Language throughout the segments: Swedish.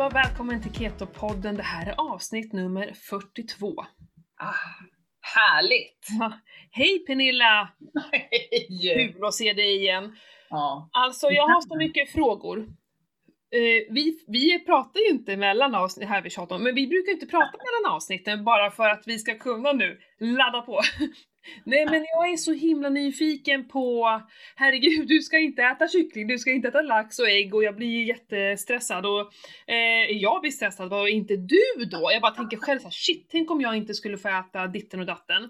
allihopa välkommen till Keto-podden. Det här är avsnitt nummer 42. Ah, härligt! Hej Pernilla! Hej! Kul att se dig igen. Ja. Alltså jag har så mycket frågor. Eh, vi, vi pratar ju inte mellan avsnitt, här vi tjatar om, men vi brukar inte prata mellan avsnitten bara för att vi ska kunna nu ladda på. Nej men jag är så himla nyfiken på, herregud du ska inte äta kyckling, du ska inte äta lax och ägg och jag blir jättestressad och eh, jag blir stressad, vad inte du då? Jag bara tänker själv såhär, shit, tänk om jag inte skulle få äta ditten och datten.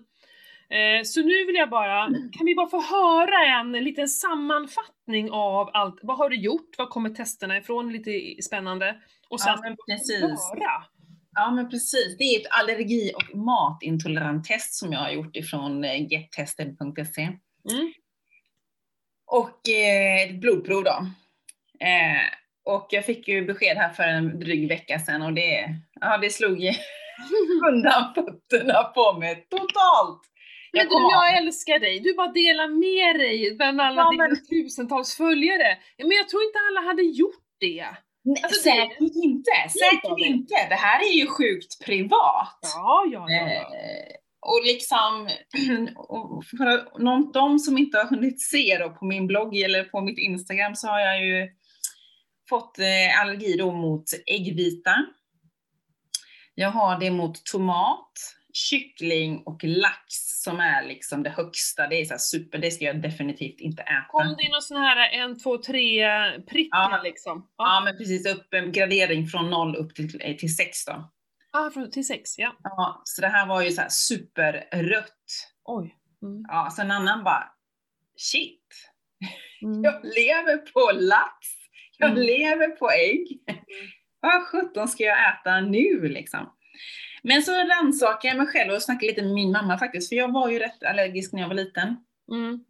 Eh, så nu vill jag bara, kan vi bara få höra en liten sammanfattning av allt, vad har du gjort, vad kommer testerna ifrån, lite spännande. Och sen Ja, precis. höra. Ja men precis, det är ett allergi och matintolerant test som jag har gjort ifrån eh, gettested.se. Mm. Och eh, ett blodprov då. Eh, och jag fick ju besked här för en dryg vecka sedan och det, ja, det slog undan fötterna på mig totalt. Men Jag du, kom av. jag älskar dig. Du bara delar med dig bland alla Ja, dina men- tusentals följare. Ja, Men jag tror inte alla hade gjort det. Alltså, det- säkert inte, säkert det. inte. Det här är ju sjukt privat. Ja, ja, ja. ja. Eh, och liksom, och för någon, de som inte har hunnit se då på min blogg eller på mitt Instagram så har jag ju fått eh, allergi då mot äggvita. Jag har det mot tomat, kyckling och lax som är liksom det högsta. Det är så super, det ska jag definitivt inte äta. Kom det någon sån här en, två, tre prickar Ja. liksom? Ja, men precis upp en gradering från noll upp till, eh, till sex då. Ah, från, till sex, ja. Ja, så det här var ju så här superrött. Oj. Mm. Ja, så en annan bara, shit, Mm. jag lever på lax, jag Mm. lever på ägg. Vad sjutton ska jag äta nu liksom? Men så rannsakade jag mig själv och snackade lite med min mamma faktiskt, för jag var ju rätt allergisk när jag var liten. Mm.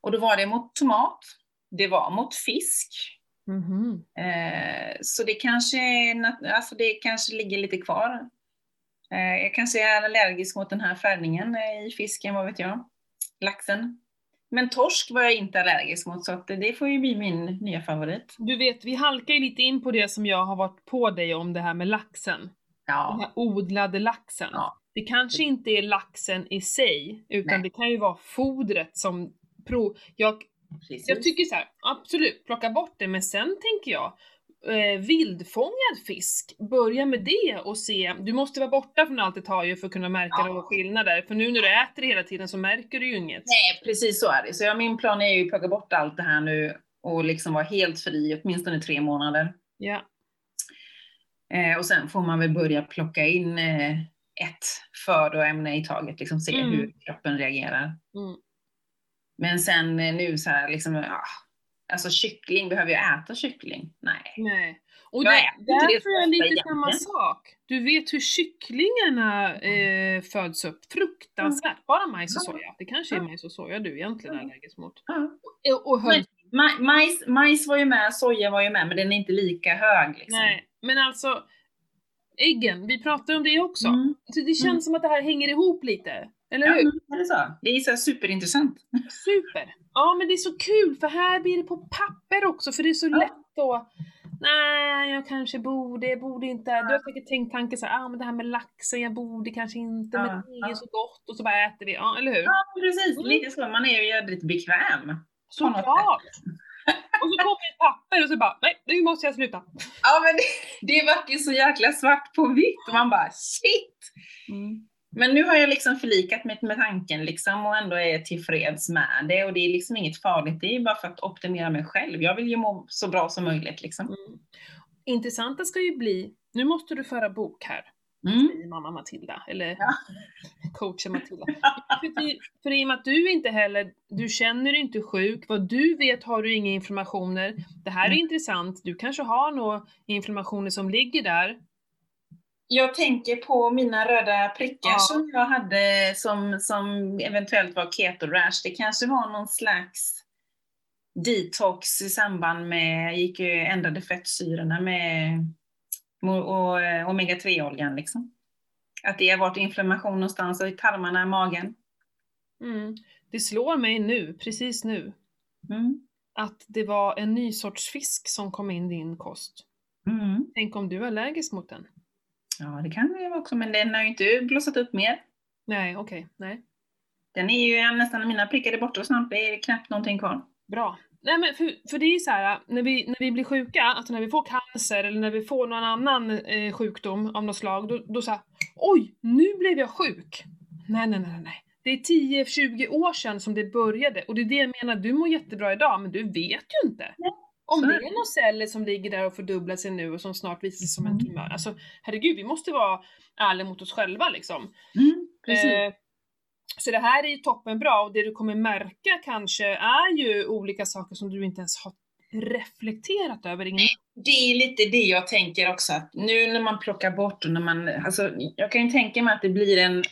Och då var det mot tomat, det var mot fisk, Mhm. Eh, så det kanske, alltså det kanske ligger lite kvar. Eh, jag kanske är allergisk mot den här färgningen eh, i fisken, vad vet jag. Laxen. Men torsk var jag inte allergisk mot, så det får ju bli min nya favorit. Du vet, vi halkar ju lite in på det som jag har varit på dig om det här med laxen. Den Ja, här odlade laxen. Ja. Det kanske inte är laxen i sig, utan Nej. det kan ju vara fodret som prov... Jag, precis. jag tycker så här, absolut, plocka bort det, men sen tänker jag, eh, vildfångad fisk, börja med det och se, du måste vara borta från allt det tar ju för att kunna märka Ja. några skillnader, för nu när du äter det hela tiden så märker du ju inget. Nej, precis så är det. Så ja, min plan är ju att plocka bort allt det här nu och liksom vara helt fri i åtminstone tre månader. Ja. Eh, och sen får man väl börja plocka in eh, ett födoämne i taget, liksom se Mm. hur kroppen reagerar. Mm. Men sen eh, nu så här liksom, ah, alltså kyckling, behöver jag äta kyckling? Nej. Nej. Och Jag där så ofta lite samma egentligen. sak. Du vet hur kycklingarna eh, föds upp, fruktansvärt. Bara majs och Ja. soja. Det kanske är majs och soja du egentligen är allergisk mot. Och, och. Ma- majs, majs var ju med, soja var ju med, men den är inte lika hög liksom. Nej, men alltså äggen, vi pratar om det också. Mm. Så det känns Mm. som att det här hänger ihop lite. Eller Ja, hur? är det så? Det är så superintressant. Super! Ja men det är så kul för här blir det på papper också för det är så Ja. lätt att Nej, jag kanske borde, jag borde inte. Du har säkert tänkt tanken så här, ah, men det här med laxen, jag borde kanske inte, Ja, men det är ja. så gott och så bara äter vi. Ja, eller hur? Ja, precis. Mm. Lite så. Man är ju jädrigt bekväm. Såklart! Och så kommer ett papper och så bara, nej, nu måste jag sluta. Ja, men det, det vart ju så jäkla svart på vitt och man bara shit! Mm. Men nu har jag liksom förlikat mig med tanken liksom och ändå är tillfreds med det och det är liksom inget farligt. Det är bara för att optimera mig själv. Jag vill ju må så bra som möjligt liksom. Mm. Intressanta ska ju bli, nu måste du föra bok här, Mm. mamma Matilda, eller Ja. coachen Matilda. för, i- och med att du inte heller, du känner dig inte sjuk, vad du vet har du inga inflammationer. Det här är Mm. intressant, du kanske har några inflammationer som ligger där. Jag tänker på mina röda prickar Ja. som jag hade som, som eventuellt var keto rash. Det kanske var någon slags detox i samband med, jag gick ju ändrade fettsyrorna med och, och, omega-3-oljan liksom. Att det har varit inflammation någonstans i tarmarna, magen. Mm. Det slår mig nu, precis nu, Mm. att det var en ny sorts fisk som kom in i din kost. Mm. Tänk om du är allergisk mot den? Ja, det kan det vara också, men den har ju inte blossat upp mer. Nej, okej, nej. Den är ju nästan, mina prickar är borta och snart är det knappt någonting kvar. Bra. Nej men för, för det är ju så här, när vi, när vi blir sjuka, alltså när vi får cancer eller när vi får någon annan eh, sjukdom av något slag, då, då såhär Oj, nu blev jag sjuk! Nej, nej, nej, nej. Det är 10-20 år sedan som det började och det är det jag menar, du mår jättebra idag men du vet ju inte. Nej, Om så det är det. är några celler som ligger där och fördubblar sig nu och som snart visar sig som en Mm. tumör. Alltså herregud, vi måste vara ärliga mot oss själva liksom. Mm, precis. Eh, så det här är ju toppenbra och det du kommer märka kanske är ju olika saker som du inte ens har reflekterat över innan. Det är lite det jag tänker också, att nu när man plockar bort och när man, alltså jag kan ju tänka mig att det blir en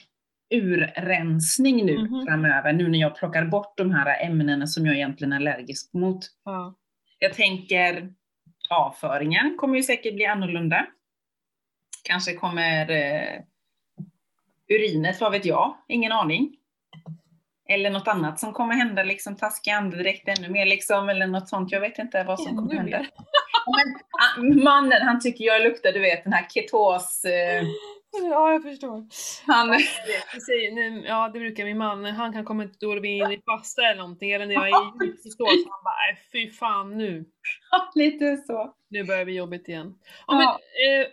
urrensning nu Mhm. framöver, nu när jag plockar bort de här ämnena som jag egentligen är allergisk mot. Ja. Jag tänker avföringen kommer ju säkert bli annorlunda. Kanske kommer eh, urinet, vad vet jag, ingen aning. Eller något annat som kommer hända, liksom taskig andedräkt ännu mer liksom, eller något sånt. Jag vet inte vad som kommer hända. Men, mannen, han tycker jag luktar, du vet, den här ketos... Eh, Ja, jag förstår. han, ja, det brukar min man, han kan komma då vi är inne i fasta eller någonting, eller när jag är i djupförstås, han bara, "Nej, fy fan nu, lite så. nu börjar vi jobbigt igen. Ja, Ja. Men, eh,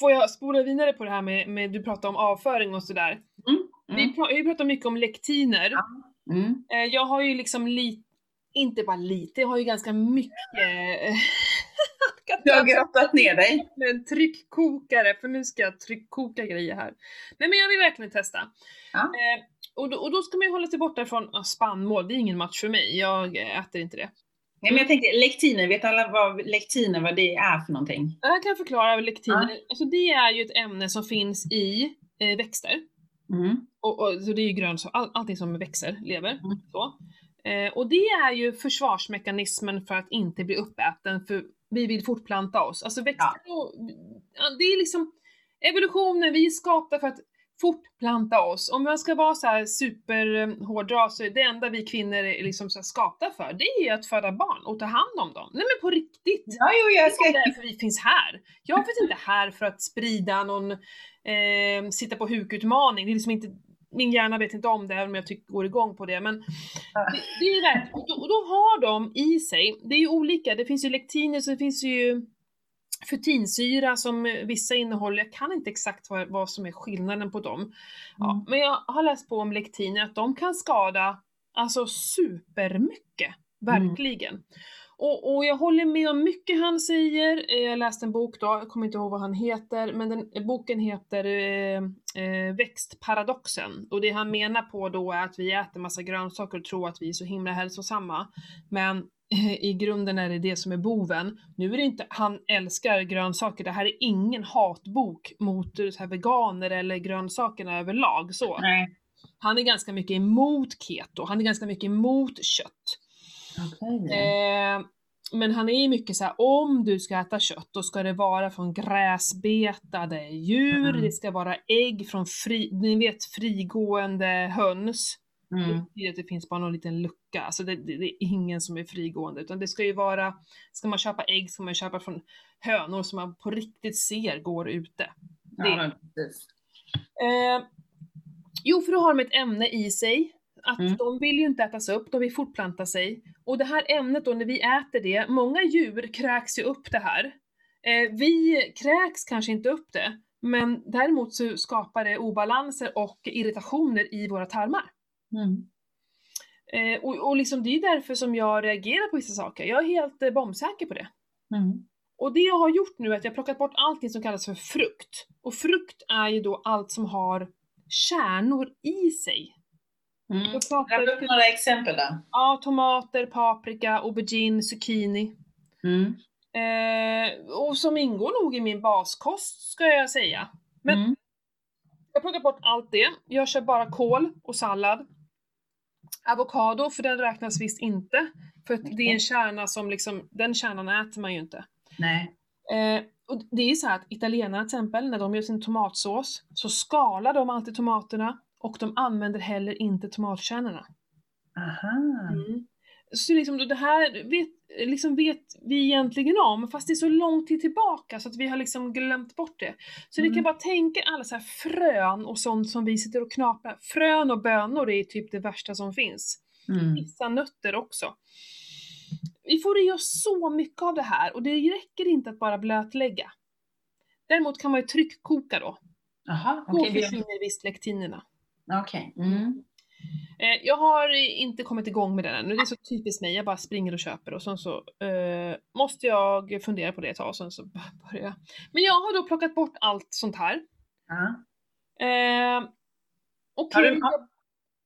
får jag spola vidare på det här med, med du pratade om avföring och sådär. Vi, Mm. pra, vi pratar mycket om lektiner. Mm. Eh, jag har ju liksom lite, inte bara lite, jag har ju ganska mycket Du har grottat ner dig. med en tryckkokare, för nu ska jag tryckkoka grejer här. Nej men jag vill verkligen testa. Ja. Eh, och, då, och då ska man ju hålla sig borta från ah, spannmål, det är ingen match för mig, jag eh, äter inte det. Nej, men jag tänkte lektiner, vet alla vad lektiner vad det är för någonting? Jag kan förklara lektiner. Alltså det är ju ett ämne som finns i eh, växter. Mm. Och, och, så det är ju grönsaker, all, allting som växer, lever. Mm. Så. Eh, och det är ju försvarsmekanismen för att inte bli uppäten, för vi vill fortplanta oss. Alltså växter och, ja, det är liksom evolutionen, vi är skapta för att fortplanta oss. Om man ska vara så här superhårdra så är det enda vi kvinnor är liksom så skapta för, det är att föda barn och ta hand om dem. Nej men på riktigt! Ja, jo, jag Det är ska... därför vi finns här. Jag finns inte här för att sprida någon, eh, sitta på hukutmaning. Det är liksom inte, min hjärna vet inte om det, även om jag tycker går igång på det. Men det, det är verkligen, och då, och då har de i sig, det är ju olika, det finns ju lektiner, så det finns ju futinsyra som vissa innehåller, jag kan inte exakt vad, vad som är skillnaden på dem. Ja, Mm. men jag har läst på om lektiner, att de kan skada alltså supermycket, verkligen. Och, och jag håller med om mycket han säger. Eh, Jag läste en bok då, jag kommer inte ihåg vad han heter, men den, boken heter eh, eh, Växtparadoxen. Och det han menar på då är att vi äter massa grönsaker och tror att vi är så himla hälsosamma. Men i grunden är det det som är boven. Nu är det inte, han älskar grönsaker, det här är ingen hatbok mot så här veganer eller grönsakerna överlag så. Nej. Han är ganska mycket emot keto, han är ganska mycket emot kött. Okej. Eh, men han är ju mycket så här: om du ska äta kött, då ska det vara från gräsbetade djur, Mm. det ska vara ägg från fri, ni vet frigående höns. Mm. Det betyder att det finns bara någon liten lucka, alltså det, det, det är ingen som är frigående, utan det ska ju vara, ska man köpa ägg ska man köpa från hönor som man på riktigt ser går ute. Det. Ja, precis. Eh, jo, för då har de ett ämne i sig. Att Mm. de vill ju inte ätas upp, de vill fortplanta sig. Och det här ämnet då, när vi äter det, många djur kräks ju upp det här. Eh, vi kräks kanske inte upp det, men däremot så skapar det obalanser och irritationer i våra tarmar. Mm. Eh, och, och liksom det är därför som jag reagerar på vissa saker. Jag är helt eh, bombsäker på det. Mm. Och det jag har gjort nu är att jag har plockat bort allting som kallas för frukt. Och frukt är ju då allt som har kärnor i sig. Mm. Jag pratar upp några exempel då. Ja, tomater, paprika, aubergine, zucchini. Mm. Eh, och som ingår nog i min baskost ska jag säga. Men Mm. jag plockar bort allt det. Jag kör bara kål och sallad. Avokado, för den räknas visst inte. För att det är en kärna som liksom, den kärnan äter man ju inte. Nej. Eh, och det är så här att italienarna till exempel, när de gör sin tomatsås, så skalar de alltid tomaterna och de använder heller inte tomatkärnorna. Aha. Mm. Så liksom det här, vet, liksom vet vi egentligen om, fast det är så lång tid tillbaka så att vi har liksom glömt bort det. Så Mm. vi kan bara tänka alla så här frön och sånt som vi sitter och knaprar. Frön och bönor är typ det värsta som finns. Mm. Vissa nötter också. Vi får i oss så mycket av det här och det räcker inte att bara blötlägga. Däremot kan man ju tryckkoka då. Jaha, Då okej. det- försvinner visst lektinerna. Okej. Mm. Eh, jag har inte kommit igång med den ännu, det är så typiskt mig, jag bara springer och köper och sen så eh, måste jag fundera på det ett tag och sen så börjar jag. Men jag har då plockat bort allt sånt här. Eh, Har du- har-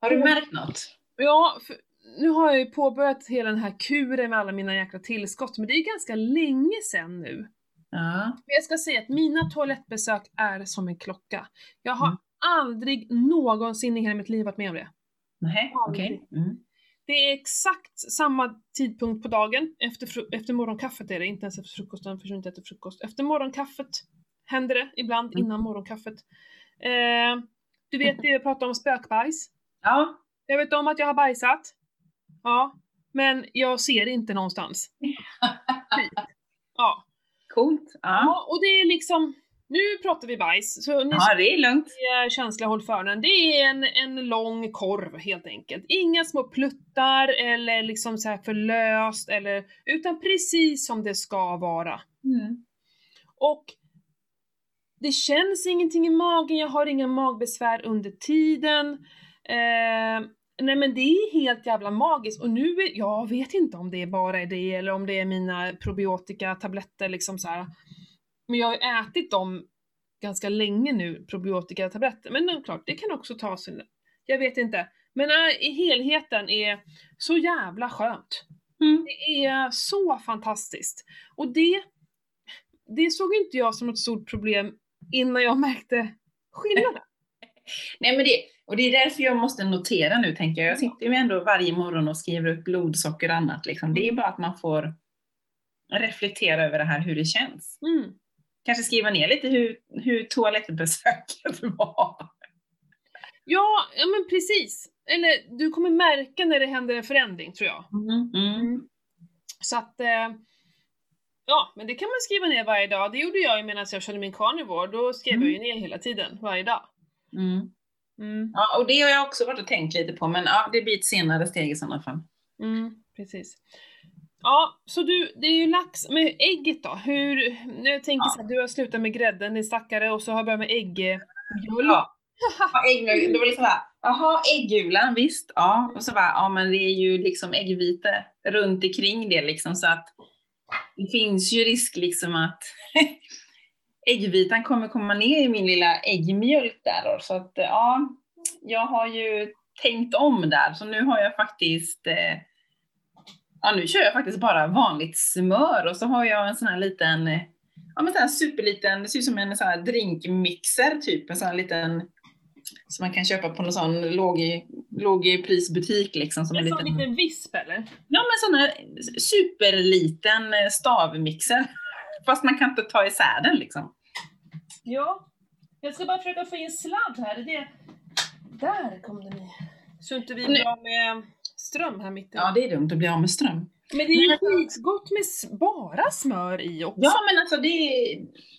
Har du märkt något? Ja, för nu har jag ju påbörjat hela den här kuren med alla mina jäkla tillskott, men det är ganska länge sedan nu. Ja. Men jag ska säga att mina toalettbesök är som en klocka. Jag har Mm. aldrig någonsin i hela mitt liv varit med om det. Nej, okej. Aldrig. Mm. Det är exakt samma tidpunkt på dagen, efter, efter morgonkaffet är det, inte ens efter frukosten, för jag inte äter frukost. Efter morgonkaffet händer det ibland, Mm. innan morgonkaffet. Eh, du vet det jag pratade om spökbajs? Ja. Jag vet om att jag har bajsat. Ja, men jag ser det inte någonstans. Typ. Ja. Coolt. Ja. ja, och det är liksom, nu pratar vi bajs, så ni ja, det är lugnt. är känsliga håll för öronen. Det är en, en lång korv helt enkelt. Inga små pluttar eller liksom så här för löst eller, utan precis som det ska vara. Mm. Och det känns ingenting i magen, jag har inga magbesvär under tiden. Eh, nej men det är helt jävla magiskt och nu, är, jag vet inte om det bara är det eller om det är mina probiotika tabletter liksom så här. Men jag har ju ätit dem ganska länge nu, probiotika tabletter. Men det klart, det kan också ta sin... Jag vet inte. Men äh, i helheten är så jävla skönt. Mm. Det är så fantastiskt. Och det, det såg inte jag som något stort problem innan jag märkte skillnaden. Nej, men det, och det är därför jag måste notera nu, tänker jag. Jag sitter ju ändå varje morgon och skriver upp blodsocker och annat. Liksom. Det är bara att man får reflektera över det här, hur det känns. Mm. Kanske skriva ner lite hur, hur toalettbesöket var. Ja, ja men precis. Eller du kommer märka när det händer en förändring tror jag. Mm. Mm. Så att, eh, ja, men det kan man skriva ner varje dag. Det gjorde jag ju medan jag körde min carnivore. Då skrev Mm. jag ju ner hela tiden, varje dag. Mm. Mm, Ja, och det har jag också varit och tänkt lite på, men ja, det blir ett senare steg i sådana fall. mm, precis. Ja, så du, det är ju lax med ägget då. Hur, nu jag tänker Ja. så här, du har slutat med grädden, din stackare, och så har jag börjat med äggmjöl. Ja. Det var liksom bara, jaha, äggulan, visst, ja. Och så bara, ja men det är ju liksom äggvite runt omkring det liksom så att det finns ju risk liksom att äggvitan kommer komma ner i min lilla äggmjölk där då. Så att ja, jag har ju tänkt om där. Så nu har jag faktiskt, eh, ja nu kör jag faktiskt bara vanligt smör och så har jag en sån här liten, ja men sån här superliten, det ser ut som en sån här drinkmixer typ, en sån här liten som man kan köpa på någon sån låg, lågprisbutik liksom. Som en En sån liten, liten visp eller? ja men sån här superliten eh, stavmixer. Fast man kan inte ta isär den liksom. Ja. Jag ska bara försöka få in sladd här. Det är det. Där kom den i. Så inte vi blir av med ström här mitten. Ja det är dumt att bli av med ström. Men det är ju skitgott med bara smör i också. Ja men alltså det,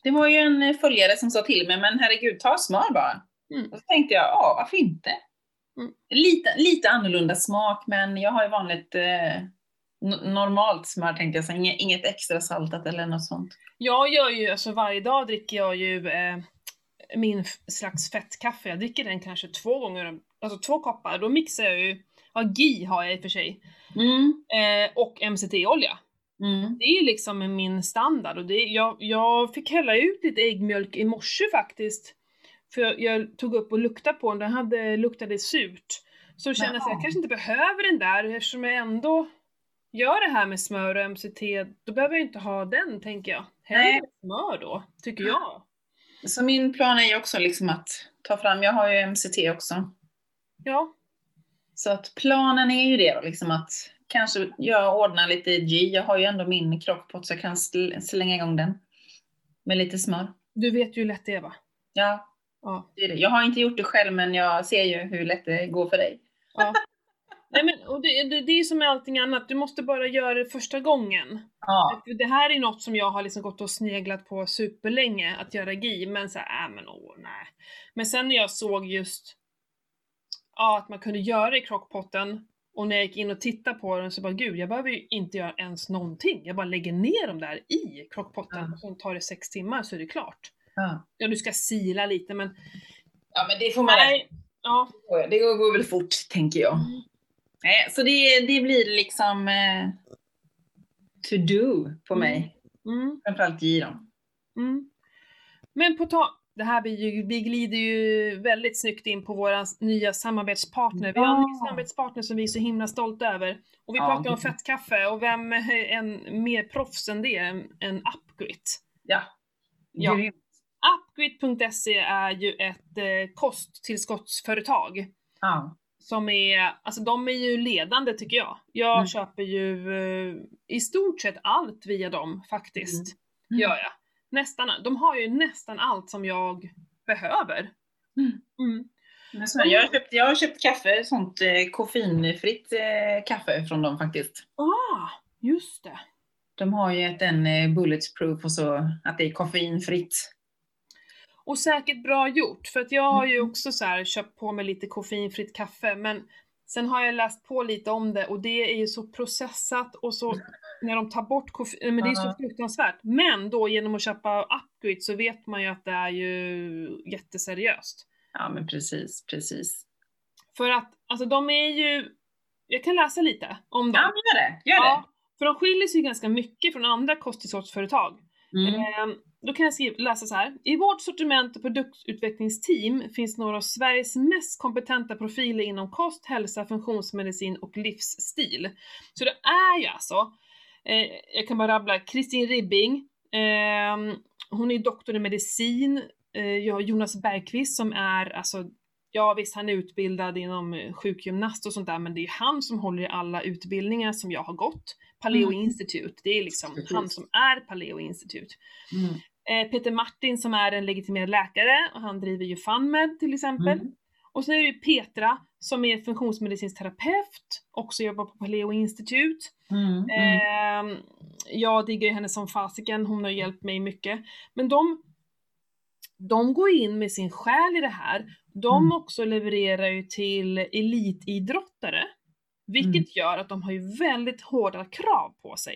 det var ju en följare som sa till mig, men herregud ta smör bara. Mm. Och så tänkte jag, ja varför inte? Mm. Lite, lite annorlunda smak, men jag har ju vanligt eh, normalt smör tänkte jag, så inget, inget extra saltat eller något sånt. Jag gör ju, alltså varje dag dricker jag ju eh, min slags fettkaffe. Jag dricker den kanske två gånger, alltså två koppar. Då mixar jag ju, ja GI har jag i och för sig, Mm. eh, och MCT-olja. Mm. Det är liksom min standard och det, jag, jag fick hälla ut lite äggmjölk i morse faktiskt. För jag, jag tog upp och luktade på den, den hade, luktade surt. Så kände jag att jag kanske inte behöver den där eftersom jag ändå gör det här med smör och MCT, då behöver jag inte ha den tänker jag. Hellre smör då, tycker jag. Så min plan är ju också liksom att ta fram, jag har ju MCT också. Ja, Så att planen är ju det då, liksom att kanske jag ordnar lite G, jag har ju ändå min crockpot så jag kan sl- slänga igång den. Med lite smör. du vet ju hur lätt det är va? Ja, Ja. det är det. Jag har inte gjort det själv men jag ser ju hur lätt det går för dig. ja. Nej men och det, det, det är som med allting annat, du måste bara göra det första gången. Ja. Det här är något som jag har liksom gått och sneglat på superlänge, att göra GI, men så här, äh, men åh nej. Men sen när jag såg just, ja att man kunde göra det i crockpotten, och när jag gick in och tittade på den så bara gud, jag behöver ju inte göra ens någonting. Jag bara lägger ner dem där i crockpotten Ja. och sen tar det sex timmar så är det klart. Ja. Ja, du ska sila lite men ja, men det får man nej. Ja. Det går, går väl fort, tänker jag. Nej, så det, det blir liksom eh, to do på mig. Mm. Framförallt Giron. Mm. Men på ta det här blir ju, vi glider ju väldigt snyggt in på våra nya samarbetspartner. Vi har en ny samarbetspartner som vi är så himla stolta över. Och vi Ja, pratar om fettkaffe och vem är en mer proffs än det än, än Upgrit? Ja. Ja. Grymt. Upgrit.se är ju ett eh, kosttillskottsföretag. Ja. Som är, alltså de är ju ledande tycker jag. Jag Mm. köper ju eh, i stort sett allt via dem faktiskt. Mm. Gör jag. Nästan, de har ju nästan allt som jag behöver. Mm. Mm. Men så, jag, har köpt, jag har köpt kaffe, sånt eh, koffeinfritt eh, kaffe från dem faktiskt. Ah, just det. De har ju ett en eh, bulletproof och så att det är koffeinfritt. Och säkert bra gjort, för att jag har ju Mm. också så här köpt på mig lite koffeinfritt kaffe, men sen har jag läst på lite om det och det är ju så processat och så när de tar bort koffein, men det är så fruktansvärt. Men då genom att köpa Upgrade så vet man ju att det är ju jätteseriöst. Ja men precis, precis. För att, alltså de är ju, jag kan läsa lite om dem. Ja gör det, gör Ja, för de skiljer sig ju ganska mycket från andra kosttillskottsföretag. det. Mm. Ehm, Då kan jag skriva, läsa så här. I vårt sortiment och produktutvecklingsteam finns några av Sveriges mest kompetenta profiler inom kost, hälsa, funktionsmedicin och livsstil. Så det är ju alltså, eh, jag kan bara rabbla, Kristin Ribbing, ehm, hon är doktor i medicin, eh, jag har Jonas Bergqvist som är, alltså, ja visst han är utbildad inom eh, sjukgymnast och sånt där, men det är han som håller i alla utbildningar som jag har gått. Paleo Mm. Institute, det är liksom Precis. han som är Paleo Institute. Mm. Eh, Peter Martin som är en legitimerad läkare och han driver ju FunMed till exempel. Mm. Och sen är det Petra som är funktionsmedicinsk terapeut, också jobbar på Paleo Institute. Mm. Mm. Eh, jag diggar henne som fasiken, hon har hjälpt mig mycket. Men de, de går in med sin själ i det här. De Mm. också levererar ju till elitidrottare. Vilket Mm. gör att de har ju väldigt hårda krav på sig.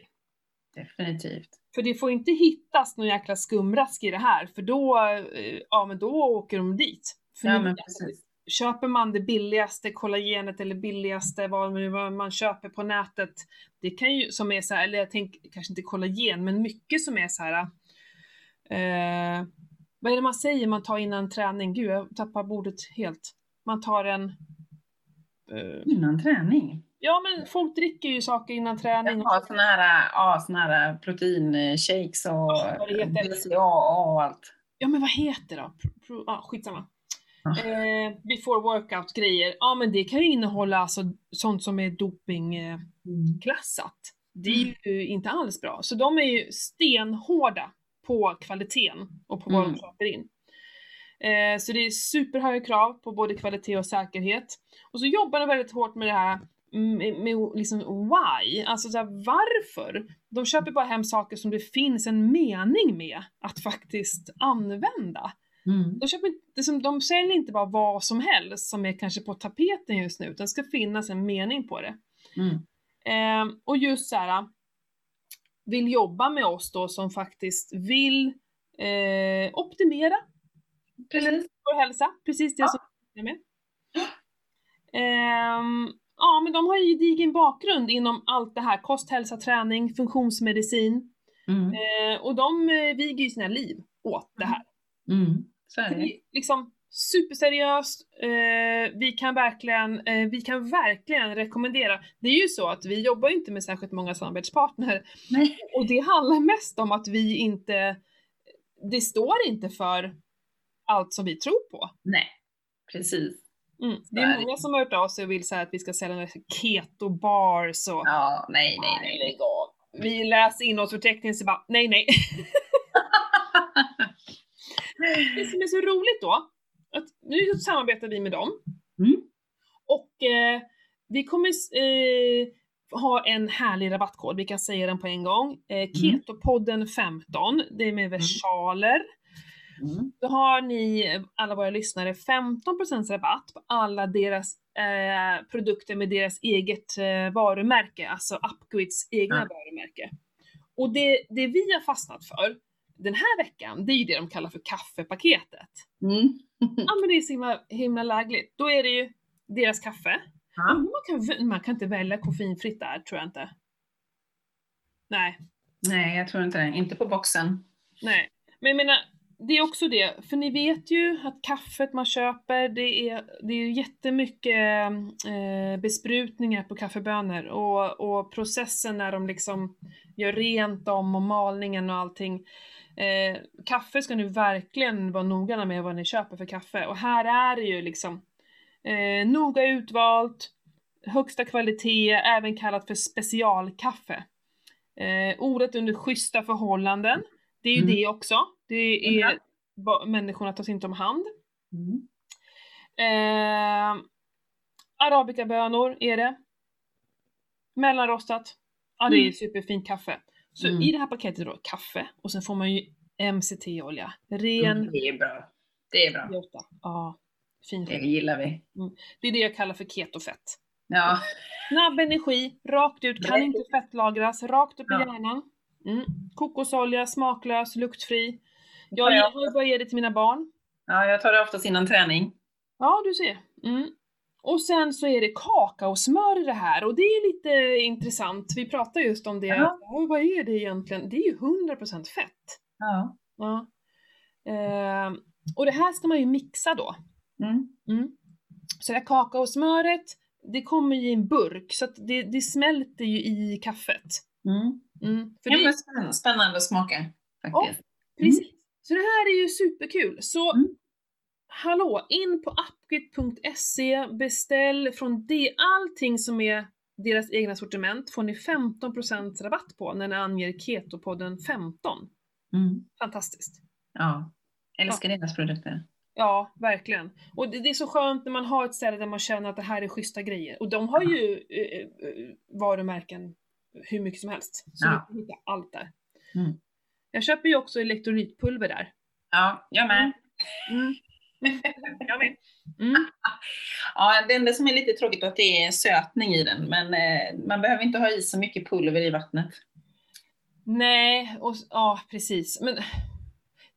Definitivt. För det får inte hittas någon jäkla skumrask i det här, för då, eh, ja men då åker de dit. För Ja men precis. Köper man det billigaste kollagenet eller billigaste vad man köper på nätet, det kan ju, som är så här, eller jag tänker kanske inte kollagen, men mycket som är så här. Eh, vad är det man säger man tar innan träning? Gud, jag tappar bordet helt. Man tar en... Eh, Innan träning. ja, men folk dricker ju saker innan träning. Har såna här, ja, såna här proteinshakes och vad det heter. BCAA och allt. Ja, men vad heter det då? Pro, pro, ah, skitsamma. Eh, before workout-grejer. Ja, men det kan ju innehålla alltså, sånt som är dopingklassat. Det är ju inte alls bra. Så de är ju stenhårda på kvaliteten och på vad Mm. de köper in. Eh, så det är superhöga krav på både kvalitet och säkerhet. Och så jobbar de väldigt hårt med det här med, med liksom why, alltså så här, varför? De köper bara hem saker som det finns en mening med att faktiskt använda. Mm. De, köper inte, som, de säljer inte bara vad som helst som är kanske på tapeten just nu, utan det ska finnas en mening på det. Mm. Eh, och just så här vill jobba med oss då som faktiskt vill eh, optimera Precis. vår hälsa, precis det Ja. som jag med. Ehm, ja, men de har ju gedigen bakgrund inom allt det här, kost, hälsa, träning, funktionsmedicin. Mm. Eh, och de eh, viger ju sina liv åt det här. Mm. Så är Det liksom superseriöst, eh, vi, kan verkligen, eh, vi kan verkligen rekommendera. Det är ju så att vi jobbar ju inte med särskilt många samarbetspartner Nej. och det handlar mest om att vi inte, det står inte för allt som vi tror på. Nej. Precis. Mm. Det är många som har hört av sig och vill säga att vi ska sälja några keto bars och Ja, nej, nej, nej. Vi läser innehållsförteckningen så bara nej nej. Det som är så roligt då, att nu samarbetar vi med dem Mm. och eh, vi kommer eh, ha en härlig rabattkod, vi kan säga den på en gång. Eh, Ketopodden 15, det är med versaler. Mm. Då har ni, alla våra lyssnare, 15% rabatt på alla deras eh, produkter med deras eget eh, varumärke, alltså Upgrids egna Ja. varumärke. Och det, det vi har fastnat för den här veckan, det är ju det de kallar för kaffepaketet. Mm. Ja men det är så himla, himla lägligt. Då är det ju deras kaffe. Ja. Man kan, man kan inte välja koffeinfritt där, tror jag inte. Nej, Nej, jag tror inte det. Inte på boxen. nej. Men jag menar, det är också det, för ni vet ju att kaffet man köper, det är, det är jättemycket eh, besprutningar på kaffebönor och, och processen när de liksom gör rent dem och malningen och allting. Eh, kaffe ska ni verkligen vara noggranna med vad ni köper för kaffe och här är det ju liksom eh, noga utvalt, högsta kvalitet, även kallat för specialkaffe. Eh, ordet under schyssta förhållanden, det är ju Mm. det också. Det är ba- människorna tas inte om hand. Mm. Eh, Arabikabönor är det. Mellanrostat. Ja, det är Mm. superfint kaffe. Så Mm. i det här paketet då, kaffe och sen får man ju MCT-olja. Ren Mm, Det är bra. Det är bra. Jota. Ja, fin Det gillar vi. Det är det jag kallar för ketofett. Ja. Snabb energi, rakt ut, kan inte fettlagras, rakt upp i Ja. hjärnan. Mm. Kokosolja, smaklös, luktfri. Jag jag ger- börjar ge det till mina barn. ja, jag tar det oftast innan träning. Ja, du ser. Mm. Och sen så är det kakaosmör i det här och det är lite intressant. Vi pratar just om det. Ja, vad är det egentligen? Det är ju 100% fett. Ja. Ja. Ehm, och det här ska man ju mixa då. Mm. Mm. Så det här kakaosmöret, det kommer ju i en burk så att det, det smälter ju i kaffet. Mm. Mm. För Det det, var spänn- spännande att smaka faktiskt. precis. Så det här är ju superkul. Så Mm. Hallå, in på appgrid.se, beställ från det, allting som är deras egna sortiment får ni 15% rabatt på när ni anger Ketopodden 15. Mm. Fantastiskt. Ja. Älskar deras produkter. Ja, verkligen. Och det, det är så skönt när man har ett ställe där man känner att det här är schyssta grejer. Och de har ju eh, eh, varumärken hur mycket som helst. Så Ja. du kan hitta allt där. Mm. Jag köper ju också elektrolytpulver där. Ja, jag med. Mm. Jag med. Mm. Ja, det enda som är lite tråkigt är att det är sötning i den, men eh, man behöver inte ha i så mycket pulver i vattnet. Nej, och ja precis. Men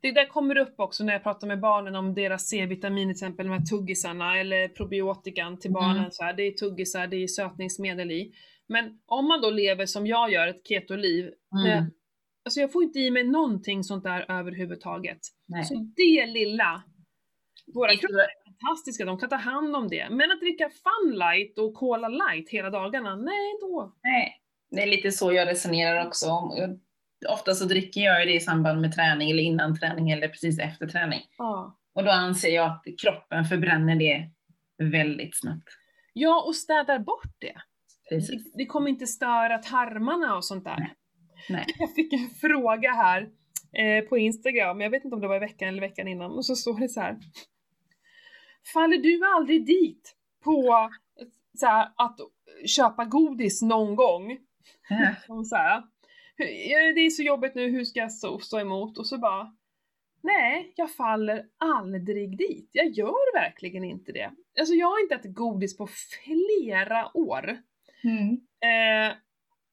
det där kommer upp också när jag pratar med barnen om deras C-vitamin till exempel, de här tuggisarna eller probiotikan till barnen. Mm. Så här, det är tuggisar, det är sötningsmedel i. Men om man då lever som jag gör, ett ketoliv, Mm. eh, alltså jag får inte i mig någonting sånt där överhuvudtaget. Nej. Så det lilla, våra kroppar är fantastiska, de kan ta hand om det. Men att dricka Fun Light och Cola Light hela dagarna, nej då. Nej, det är lite så jag resonerar också. Jag, ofta så dricker jag det i samband med träning eller innan träning eller precis efter träning. Ja. Och då anser jag att kroppen förbränner det väldigt snabbt. Ja, och städar bort det. Precis. Det, det kommer inte störa tarmarna och sånt där. Nej. Nej. Jag fick en fråga här eh, på Instagram, jag vet inte om det var i veckan eller veckan innan, och så står det så här. Faller du aldrig dit på så här, att köpa godis någon gång? Och så här, "Ja, det är så jobbigt nu, hur ska jag stå, stå emot? Och så bara, nej, jag faller aldrig dit. Jag gör verkligen inte det. Alltså jag har inte ätit godis på flera år. Mm. Eh,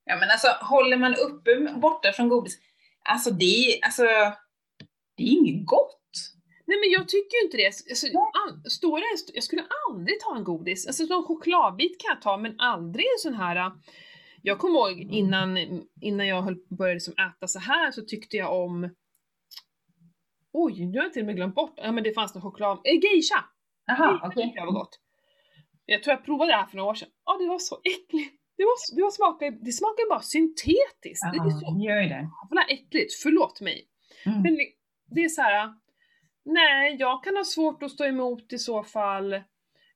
Ja men alltså håller man uppe borta från godis, alltså det, är- alltså, det är inget gott. Nej men jag tycker ju inte det. Alltså, all, stora, jag skulle aldrig ta en godis. Alltså någon chokladbit kan jag ta, men aldrig en sån här jag kommer ihåg innan, innan jag höll, började liksom äta så här så tyckte jag om Oj, nu har jag till och med glömt bort. Ja men det fanns någon choklad. Eh, geisha! Jaha, okej. tyckte jag var gott. Jag tror jag provade det här för några år sedan. Ja, det var så äckligt. Det, var, det, var smakar, det smakar bara syntetiskt. Det är så det. jävla äckligt. Förlåt mig. Mm. Men det- det är så här. Nej, jag kan ha svårt att stå emot i så fall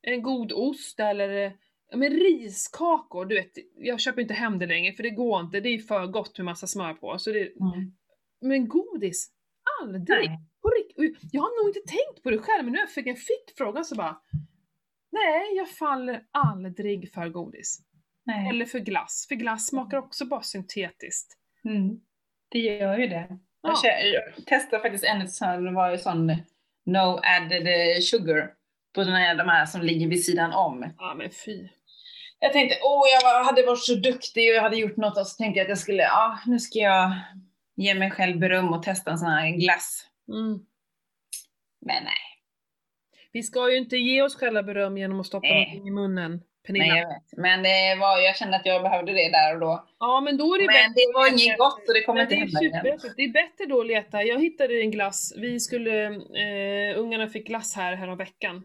en god ost eller ja, men riskakor. Du vet, jag köper inte hem det längre för det går inte. Det är för gott med massa smör på. Så det, Mm. men godis, aldrig. Nej. Jag har nog inte tänkt på det själv, men nu jag fick en fick frågan så bara Nej, jag faller aldrig för godis. Nej. Eller för glass, för glass smakar också bara syntetiskt. Mm. Det gör ju det. Ja. Jag, kä- jag testade faktiskt en sån, det var ju sån no added eh, sugar på den här, de här som ligger vid sidan om. Ja men fy. Jag tänkte, åh jag var, hade varit så duktig och jag hade gjort något och så tänkte jag att jag skulle, ja nu ska jag ge mig själv beröm och testa en sån här glass. Mm. Men nej, Vi ska ju inte ge oss själva beröm genom att stoppa Nej. någonting i munnen, Pernilla. nej jag vet. Men det var, jag kände att jag behövde det där och då. Ja men då är det Men bättre det var inget gott så det kommer inte hända igen. Det är bättre då att leta. Jag hittade en glass, vi skulle, eh, ungarna fick glass här häromveckan.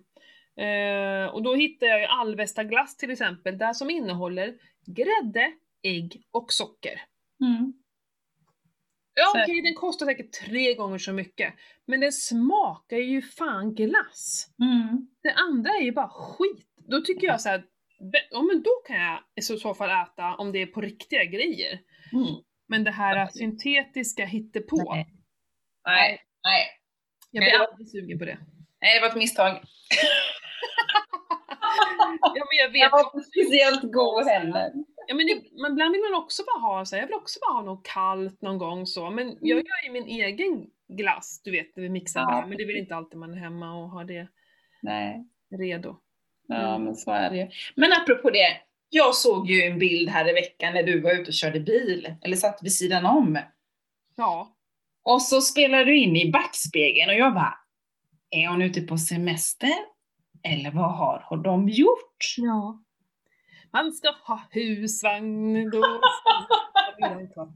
Eh, och då hittade jag ju Alvesta glass till exempel, där som innehåller grädde, ägg och socker. Mm. Ja okej, den kostar säkert tre gånger så mycket. Men den smakar ju fan glass. Mm. Det andra är ju bara skit. Då tycker jag så här, ja men då kan jag i så så fall äta om det är på riktiga grejer. Mm. Men det här syntetiska hittepå, Nej. Nej, nej. jag blir var- aldrig sugen på det. Nej, det var ett misstag. Ja men jag vet, Jag var inte speciellt god heller. ja, men, det, men ibland vill man också bara ha så här, jag vill också bara ha något kallt någon gång så. Men jag gör ju min egen glass, du vet, när vi mixar Ja. det. Men det är väl inte alltid man är hemma och har det Nej. redo. Ja, Mm. men så är det ju. Men apropå det. Jag såg ju en bild här i veckan när du var ute och körde bil. Eller satt vid sidan om. Ja. Och så spelar du in i backspegeln och jag bara. Är hon ute på semester? Eller vad har, har de gjort? Ja. Man ska ha husvagn då.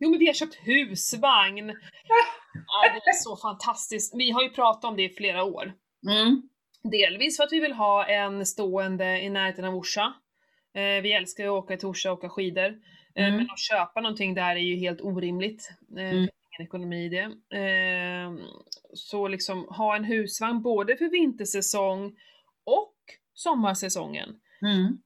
Jo men vi har köpt husvagn! Ja, det är så fantastiskt. Vi har ju pratat om det i flera år. Mm. Delvis för att vi vill ha en stående i närheten av Orsa. Eh, vi älskar att åka till Orsa och åka skidor. Eh, Mm. Men att köpa någonting där är ju helt orimligt. Eh, Mm. Ingen ekonomi i det. Eh, så liksom ha en husvagn både för vintersäsong och sommarsäsongen. Mm.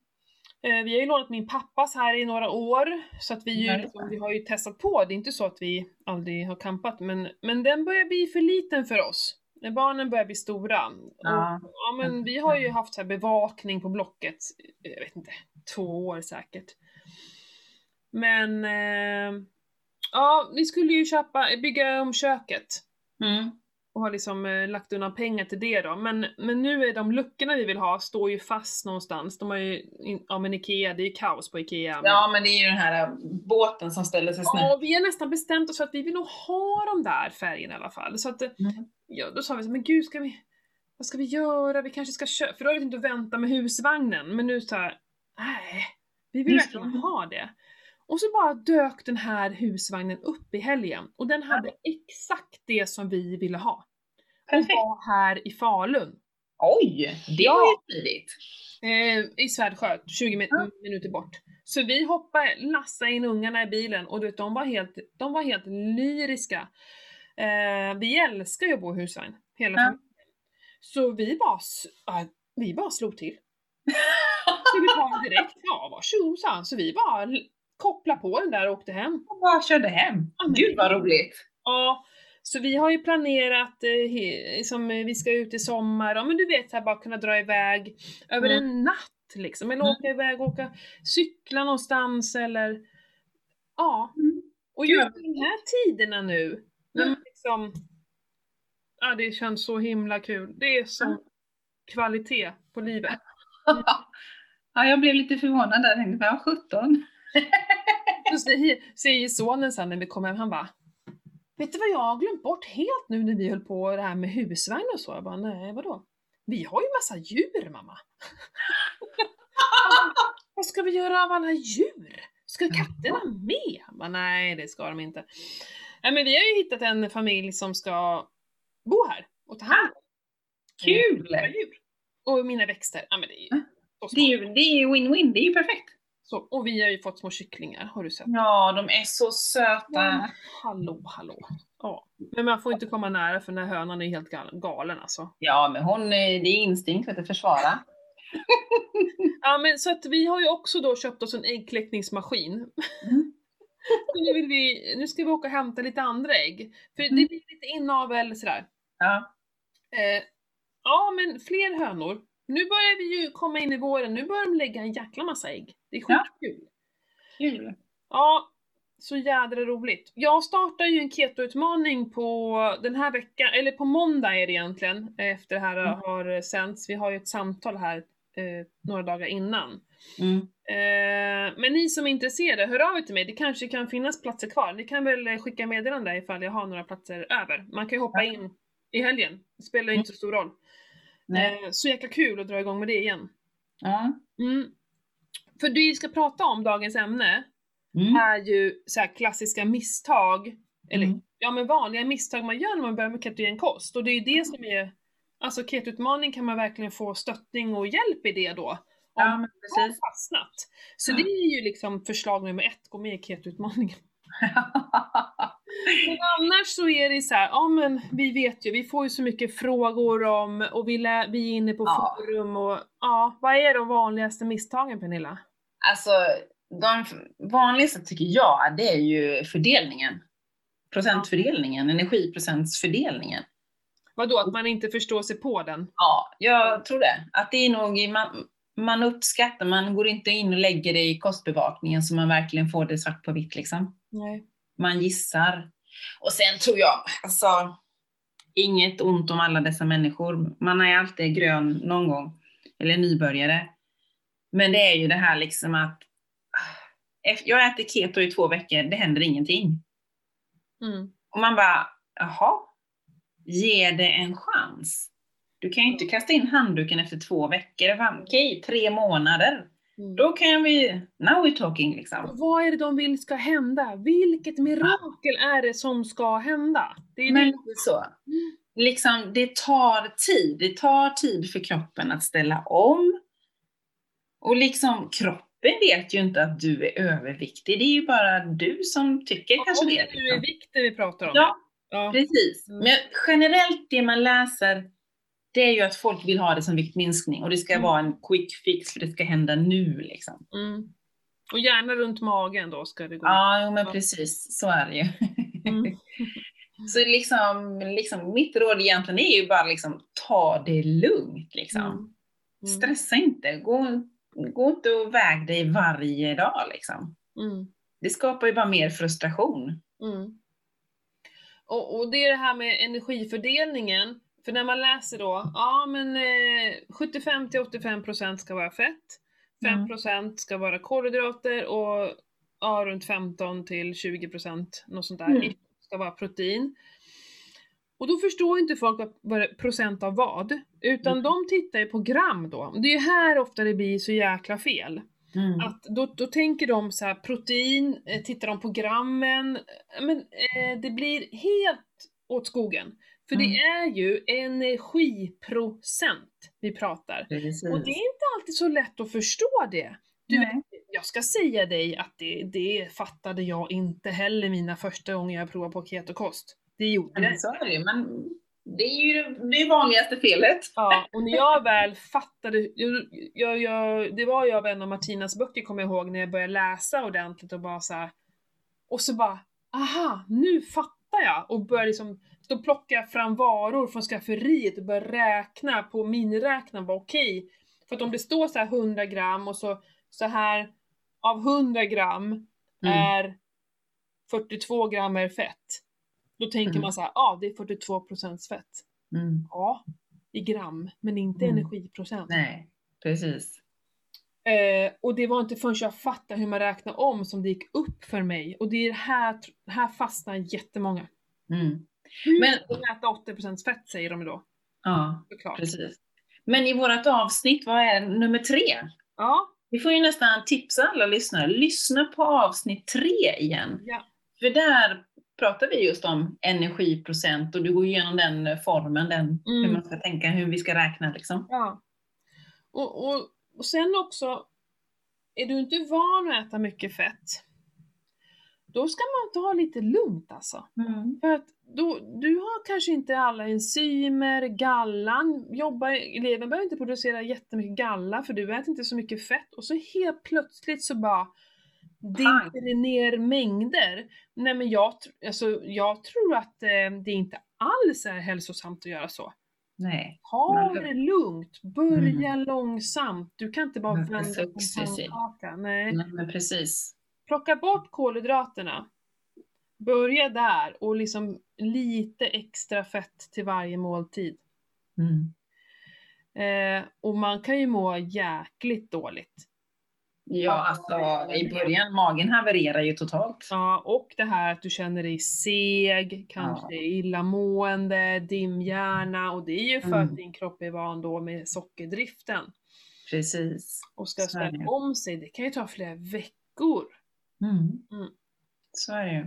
Eh, Vi har ju lånat min pappas här i några år, så att vi, ju, liksom, vi har ju testat på. Det är inte så att vi aldrig har campat, men, men den börjar bli för liten för oss. När barnen börjar bli stora. Ja. Och, ja, men vi har ju haft så här bevakning på Blocket, jag vet inte, två år säkert. Men, eh, ja, vi skulle ju köpa, bygga om köket Mm. Och har liksom eh, lagt undan pengar till det då. Men, men nu är de luckorna vi vill ha, står ju fast någonstans. De har ju, in, ja men Ikea, det är ju kaos på Ikea. Men, Ja, men det är ju den här äh, båten som ställer sig snett. ja, vi har nästan bestämt oss för att vi vill nog ha de där färgerna i alla fall. Så att, eh, Mm. ja, då sa vi så men gud ska vi, vad ska vi göra? Vi kanske ska köpa, för då har vi inte att vänta med husvagnen. Men nu så här, nej, vi vill verkligen ha det. Och så bara dök den här husvagnen upp i helgen. Och den hade exakt det som vi ville ha. Perfekt. Och var här i Falun. Oj, det Ja. var ju tidigt. Eh, I Svärdsjö, 20 min- Ja. minuter bort. Så vi hoppade, lassade in ungarna i bilen och du vet, de var helt, de var helt lyriska. Eh, vi älskar ju att bo i husvagn, hela Ja. familjen. Så vi bara, vi bara slog till. Ska vi ta den direkt? Ja, varsågod sa han. Så vi bara kopplade på den där och åkte hem. Jag bara körde hem. Ja, Gud vad roligt. Ja, så vi har ju planerat, eh, som eh, vi ska ut i sommar, ja men du vet så här, bara kunna dra iväg över Mm. en natt liksom, eller Mm. åka iväg, åka, cykla någonstans eller ja. Mm. Och just de här tiderna nu, när Mm. man liksom, ja det känns så himla kul. Det är så Mm. kvalitet på livet. ja, jag blev lite förvånad där. Jag tänkte, vad 17? Så säger, sonen sen när vi kommer hem, han bara Vet du vad jag har glömt bort helt nu när vi höll på det här med husvagn och så? Jag bara, nej vadå? Vi har ju massa djur mamma! vad ska vi göra av alla djur? Ska katterna med? Han bara, nej det ska de inte. Nej men vi har ju hittat en familj som ska bo här och ta hand om Kul! våra djur. Och mina växter. Ja men det är ju så Det är ju det är ju win-win, det är ju perfekt. Så, och vi har ju fått små kycklingar, har du sett? Ja, de är så Ja, söta. hallå, hallå. Ja. Men man får inte komma nära för den här hönan är helt gal- galen alltså. Ja, men hon, det är instinkt vet du, försvara. Ja men så att vi har ju också då köpt oss en äggkläckningsmaskin. Mm. Nu, vill vi, nu ska vi åka och hämta lite andra ägg. För det Mm. blir lite inavel sådär. Ja. Eh, ja men fler hönor Nu börjar vi ju komma in i våren, nu börjar de lägga en jäkla massa ägg. Det är Ja. skitkul. Kul. Ja, så jädra roligt. Jag startar ju en ketoutmaning på den här veckan, eller på måndag är det egentligen, efter det här Mm. har sänts. Vi har ju ett samtal här eh, några dagar innan. Mm. Eh, men ni som är intresserade, hör av er till mig. Det kanske kan finnas platser kvar. Ni kan väl eh, skicka meddelande ifall jag har några platser över. Man kan ju hoppa Ja. in i helgen. Det spelar inte så stor roll. Nej. Eh, så jäkla kul att dra igång med det igen. Ja. Mm. För det vi ska prata om, dagens ämne, Mm. är ju så klassiska misstag, eller Mm. ja men vanliga misstag man gör när man börjar med ketogen kost. Och det är ju det som är, alltså ketoutmaning kan man verkligen få stöttning och hjälp i det då. Om Ja, man har fastnat. Så Ja. det är ju liksom förslag nummer ett, gå med i ketoutmaningen. Men annars så är det så här, ja men vi vet ju, vi får ju så mycket frågor om, och vi, lä- vi är inne på Ja. forum och ja, vad är de vanligaste misstagen Pernilla? Alltså, de vanligaste tycker jag, det är ju fördelningen. Procentfördelningen, energiprocentsfördelningen. Vadå, att man inte förstår sig på den? Ja, jag tror det. Att det är nog, man, man uppskattar, man går inte in och lägger det i kostbevakningen så man verkligen får det svart på vitt liksom. Nej. Man gissar. Och sen tror jag, alltså, inget ont om alla dessa människor. Man är alltid grön någon gång, eller nybörjare. Men det är ju det här liksom att ah, jag äter keto i två veckor, det händer ingenting. Mm. Och man bara, jaha, ge det en chans. Du kan ju inte kasta in handduken efter två veckor. Fan, Okej, tre månader. Mm. Då kan vi, now we're talking liksom. Vad är det de vill ska hända? Vilket mirakel är det som ska hända? Det är Men det. så. Liksom, det tar tid. Det tar tid för kroppen att ställa om. Och liksom, kroppen vet ju inte att du är överviktig. Det är ju bara du som tycker kanske Om det. det nu är Liksom. vikten vi pratar om. Ja, ja. precis. Mm. Men generellt det man läser, det är ju att folk vill ha det som viktminskning. Och det ska Mm. vara en quick fix för det ska hända nu liksom. Mm. Och gärna runt magen då ska det gå. Ja, men precis. Så är det ju. Mm. Så liksom, liksom, mitt råd egentligen är ju bara liksom, ta det lugnt. Liksom. Mm. Mm. Stressa inte. Gå, gå inte och väg dig varje dag. Liksom. Mm. Det skapar ju bara mer frustration. Och, och det är det här med energifördelningen. För när man läser då, ja men eh, 75 till 85% ska vara fett, 5% ska vara kolhydrater och ja, runt 15 till 20% något sånt där Mm. ska vara protein. Och då förstår inte folk vad, procent av vad, utan Mm. de tittar ju på gram då. Det är ju här ofta det blir så jäkla fel. Mm. Att då, då tänker de så här protein, eh, tittar de på grammen, men eh, det blir helt åt skogen. För det är ju energiprocent vi pratar. Precis. Och det är inte alltid så lätt att förstå det. Du Nej. vet, jag ska säga dig att det, det fattade jag inte heller mina första gånger jag provade på ketokost. Det gjorde jag ju. Men det är ju det vanligaste felet. Ja, och när jag väl fattade, jag, jag, jag, det var ju av en av Martinas böcker kommer jag ihåg, när jag började läsa ordentligt och bara så här, och så bara, aha, nu fattar jag! Och började liksom, då plockade jag fram varor från skafferiet och började räkna på miniräknaren, var okej. För att om det står så här 100 gram och så, så här, av 100 gram Mm. är 42 gram är fett. Då tänker Mm. man så här, ja ah, det är 42 procents fett. Mm. Ja, i gram, men inte Mm. energiprocent. Nej, precis. Eh, och det var inte förrän jag fattade hur man räknar om som det gick upp för mig. Och det är här, här fastnar jättemånga. Mm. Hur Men- man äta 80% fett säger de då. Ja, Såklart. precis. Men i vårt avsnitt, vad är nummer tre? Ja, Vi får ju nästan tipsa alla lyssnare, lyssna på avsnitt tre igen. ja. För där pratar vi just om energiprocent och du går igenom den formen, den, hur Mm. man ska tänka, hur vi ska räkna liksom. ja. Och, och, och sen också, är du inte van att äta mycket fett, då ska man ta lite lugnt alltså. Mm. För att då, du har kanske inte alla enzymer, gallan, jobbar, levern behöver inte producera jättemycket galla för du äter inte så mycket fett och så helt plötsligt så bara dimper det ner mängder. Nej men jag, alltså, jag tror att eh, det inte alls är hälsosamt att göra så. Nej. Ha Men- det lugnt, börja långsamt. Du kan inte bara vända på en. Nej. Nej, men precis. Plocka bort kolhydraterna. Börja där och liksom lite extra fett till varje måltid. Mm. Eh, och man kan ju må jäkligt dåligt. Ja, alltså i början, magen havererar ju totalt. Ja, och det här att du känner dig seg, kanske Ja. illamående, dimhjärna och det är ju för Mm. att din kropp är van då med sockerdriften Precis. och ska ställa om sig. Det kan ju ta flera veckor. Mm. Mm. Så är det ju.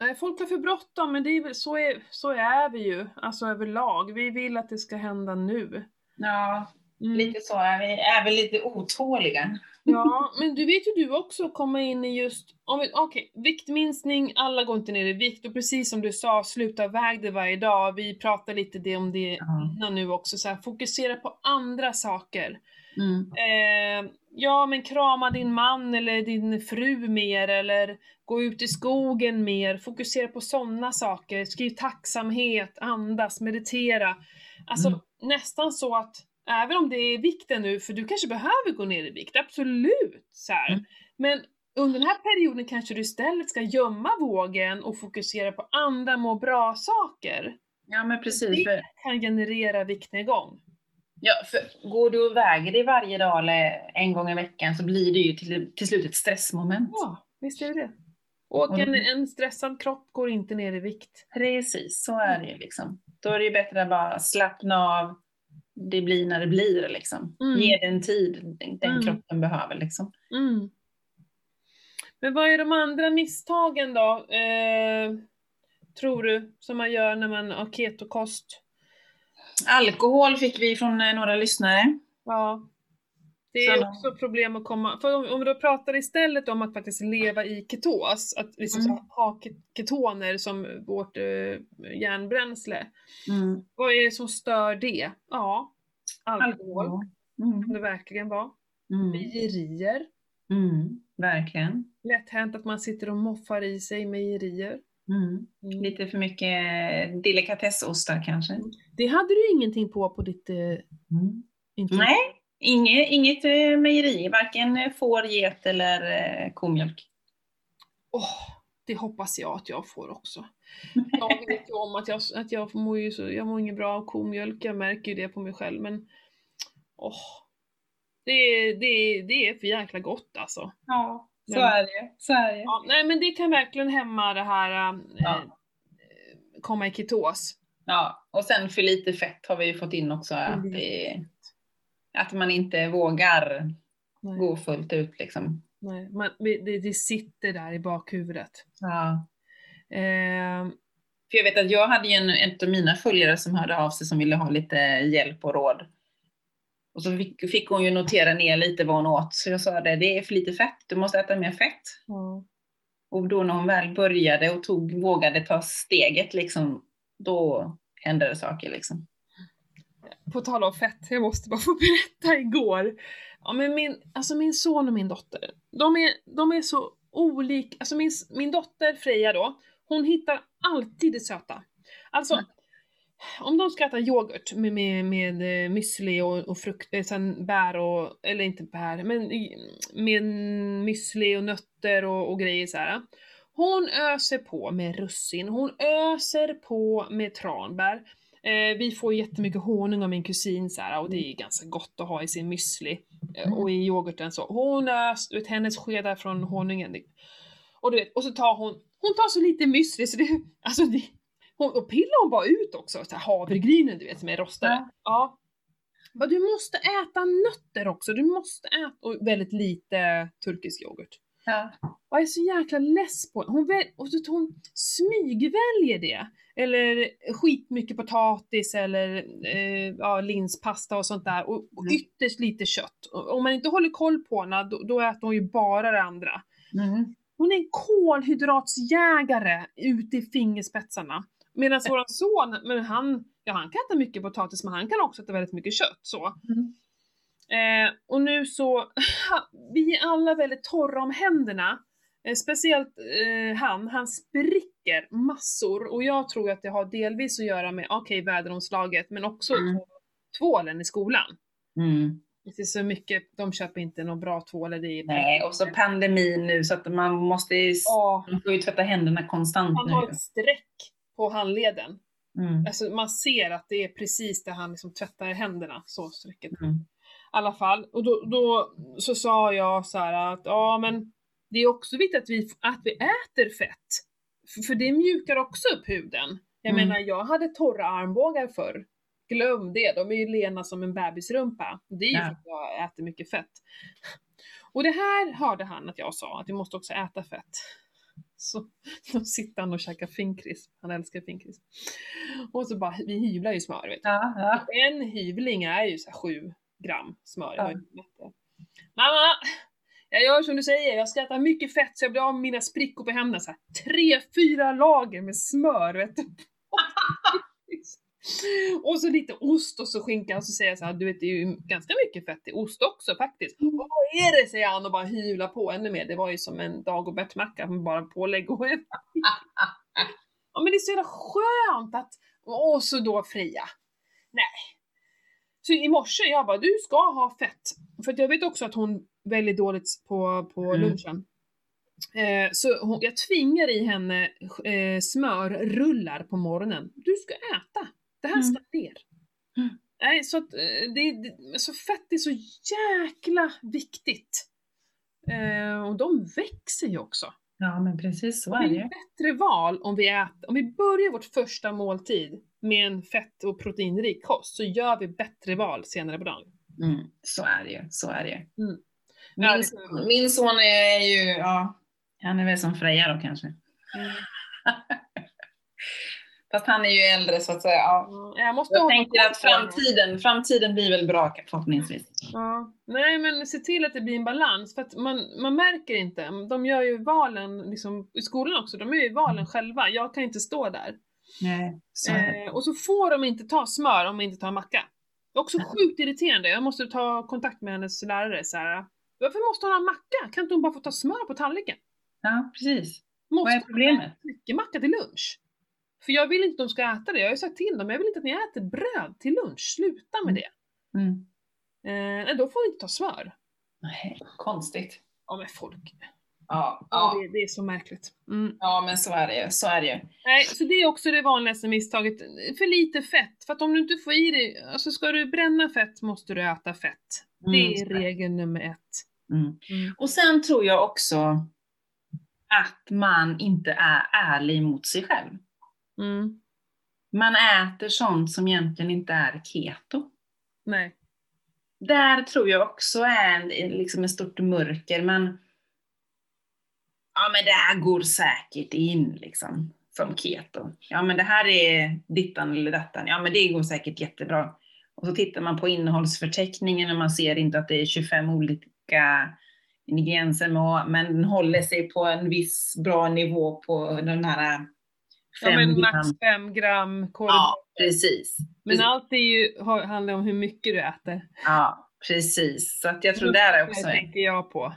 Nej, folk har för bråttom, men det är väl, så, är, så är vi ju, alltså överlag. Vi vill att det ska hända nu. Ja, Mm. lite så är vi. Är vi lite otåliga. Ja, men du vet ju du också komma in i just, okej, viktminskning, alla går inte ner i vikt och precis som du sa, sluta väga det varje dag. Vi pratar lite det om det Ja. innan nu också, så här, fokusera på andra saker. Mm. Eh, ja, men krama din man eller din fru mer eller gå ut i skogen mer, fokusera på sådana saker. Skriv tacksamhet, andas, meditera. Alltså Mm. nästan så att även om det är vikten nu, för du kanske behöver gå ner i vikt, absolut! Så här. Mm. Men under den här perioden kanske du istället ska gömma vågen och fokusera på andra må bra-saker. Ja, men precis. För, Kan generera viktnedgång. Ja, för går du och väger dig varje dag eller en gång i veckan så blir det ju till, till slut ett stressmoment. Ja, visst är det det. Och en, en stressad kropp går inte ner i vikt. Precis, så är det ju liksom. Då är det ju bättre att bara slappna av. Det blir när det blir liksom. Mm. Ge den tid den Mm. kroppen behöver liksom. Mm. Men vad är de andra misstagen då? Eh, tror du, som man gör när man har ketokost? Alkohol fick vi från eh, några lyssnare. Ja. Det är också problem att komma... För om, om vi då pratar istället om att faktiskt leva i ketos, att liksom Mm. ha ke- ketoner som vårt eh, järnbränsle. Mm. Vad är det som stör det? Ja, alkohol kan Mm. det verkligen vara. Mm. Mejerier. Mm. Verkligen. Lätt hänt att man sitter och moffar i sig mejerier. Mm. Mm. Lite för mycket delikatessostar kanske. Det hade du ingenting på på ditt eh, Mm. Nej, inget, inget eh, mejeri, varken får, get eller eh, komjölk. Åh, det hoppas jag att jag får också. Jag vet ju om att jag, att jag mår ju så, jag mår inget bra av komjölk, jag märker ju det på mig själv men åh. Det, är- det, är- det är för jäkla gott alltså. Ja, så är det. Så är det. Ja, nej men det kan verkligen hämma det här äh, Ja. eh, komma i ketos. Ja, och sen för lite fett har vi ju fått in också. Att, Mm. det, att man inte vågar Nej, gå fullt ut liksom. nej. Man, det, det sitter där i bakhuvudet. Ja. Eh, För jag vet att jag hade ju en, en av mina följare som hörde av sig som ville ha lite hjälp och råd. Och så fick, fick hon ju notera ner lite vad hon åt. Så jag sa det, det är för lite fett, du måste äta mer fett. ja. Och då när hon väl började och tog, vågade ta steget liksom, då hände det saker liksom. På tal om fett, jag måste bara få berätta igår. Ja, men min, alltså min son och min dotter, de är, de är så olika. Alltså min, min dotter Freja då, hon hittar alltid det söta. Alltså, Mm. Om de ska äta yoghurt med, med, med eh, müsli och, och frukt, eh, sen bär och, eller inte bär, men med müsli och nötter och, och grejer så här. Hon öser på med russin, hon öser på med tranbär. Eh, vi får jättemycket honung av min kusin så här, och det är ganska gott att ha i sin müsli. Eh, och i yoghurten så. Hon ös, du vet, hennes skedar från honungen. Och du vet, och så tar hon, hon tar så lite müsli så det, alltså det, hon, och pillar hon bara ut också, så här havregrynen du vet som är rostade. Ja. Ja. Men du måste äta nötter också, du måste äta, och väldigt lite turkisk yoghurt. Ja. Och jag är så jäkla less på hon, väl, och så, hon smygväljer det. Eller skitmycket potatis eller eh, ja, linspasta och sånt där. Och, och Mm. ytterst lite kött. Och, om man inte håller koll på henne, då, då äter hon ju bara det andra. Mm. Hon är en kolhydratsjägare ute i fingerspetsarna. Medan våran son, men han, ja, han kan äta mycket potatis men han kan också äta väldigt mycket kött. Så. Mm. Eh, och nu så, vi är alla väldigt torra om händerna. Eh, speciellt eh, han, han spricker massor och jag tror att det har delvis att göra med, okej, väderomslaget, men också Mm. tvålen i skolan. Mm. Det är så mycket, de köper inte någon bra tvål. Det är Nej, och så pandemin nu så att man måste ju, man ju tvätta händerna konstant han nu. har ett streck på handleden. Mm. Alltså man ser att det är precis där han liksom tvättar händerna, så strecket. Mm. I alla fall. Och då, då så sa jag så att ja men det är också viktigt att vi, att vi äter fett. För, för det mjukar också upp huden. Jag Mm. menar jag hade torra armbågar förr. Glöm det, de är ju lena som en bebisrumpa. Det är ju Ja. för att jag äter mycket fett. Och det här hörde han att jag sa, att vi måste också äta fett. Så då sitter han och käkar finkris. Han älskar finkris. Och så bara, vi hyvlar ju smör vet du. Ja, ja. En hyvling är ju så här 7 gram smör. Ja. Mamma! Jag gör som du säger, jag ska äta mycket fett så jag blir av med mina sprickor på händerna. Så här, tre, fyra lager med smör vet du. Och så lite ost och så skinka och så säger jag så här, du vet det är ju ganska mycket fett i ost också faktiskt. Och vad är det säger han och bara hyvlar på ännu mer. Det var ju som en Dagobert-macka med bara pålägg och Ja men det är så jävla skönt att, och så då Freja. Nej. Så i morse, jag bara, du ska ha fett. För jag vet också att hon väldigt dåligt på, på Mm. lunchen. Eh, så hon, jag tvingar i henne eh, smörrullar på morgonen. Du ska äta. Det här ska ner. Mm. Nej, så att eh, det, det, så fett är så jäkla viktigt. Eh, och de växer ju också. ja, men precis så är det det är ett bättre val om vi äter, om vi börjar vårt första måltid med en fett och proteinrik kost så gör vi bättre val senare på dagen. Mm. Så är det ju. Så är det ju. Mm. Min, min son är ju, ja, han är väl som Freja då kanske. Fast han är ju äldre så att säga. Ja. Jag måste Jag tänker att framtiden, framtiden blir väl bra förhoppningsvis. Ja. Nej men se till att det blir en balans för att man, man märker inte. De gör ju valen liksom, i skolan också, de gör ju valen själva. Jag kan inte stå där. Nej, så. Eh, och så får de inte ta smör om de inte tar macka. Det är också sjukt irriterande. Jag måste ta kontakt med hennes lärare så här. Varför måste hon ha macka? Kan inte hon bara få ta smör på tallriken? Ja, precis. Måste Vad är problemet? mycket macka till lunch. För jag vill inte att de ska äta det. Jag har ju sagt till dem, jag vill inte att ni äter bröd till lunch. Sluta med Mm. det. Mm. Eh, nej, då får ni inte ta smör. Nej, konstigt. Ja men folk. Ja, Ja. ja. Det, det är så märkligt. Mm. ja, men så är det ju. Så är det ju. Nej, så det är också det vanligaste misstaget. För lite fett. För att om du inte får i dig, alltså ska du bränna fett måste du äta fett. Det är Mm. regel nummer ett. Mm. Och sen tror jag också att man inte är ärlig mot sig själv. Mm. Man äter sånt som egentligen inte är keto. Nej. Där tror jag också är en, liksom ett stort mörker, men ja men det här går säkert in liksom som keto. Ja men det här är dittan eller dattan, ja men det går säkert jättebra. Och så tittar man på innehållsförteckningen och man ser inte att det är 25 olika ingredienser, men den håller sig på en viss bra nivå på den här Ja 5 men gram. max 5 gram korv. Ja, precis. Men allt är ju, handlar om hur mycket du äter. Ja, precis. Så att jag tror det är också Det tänker jag på.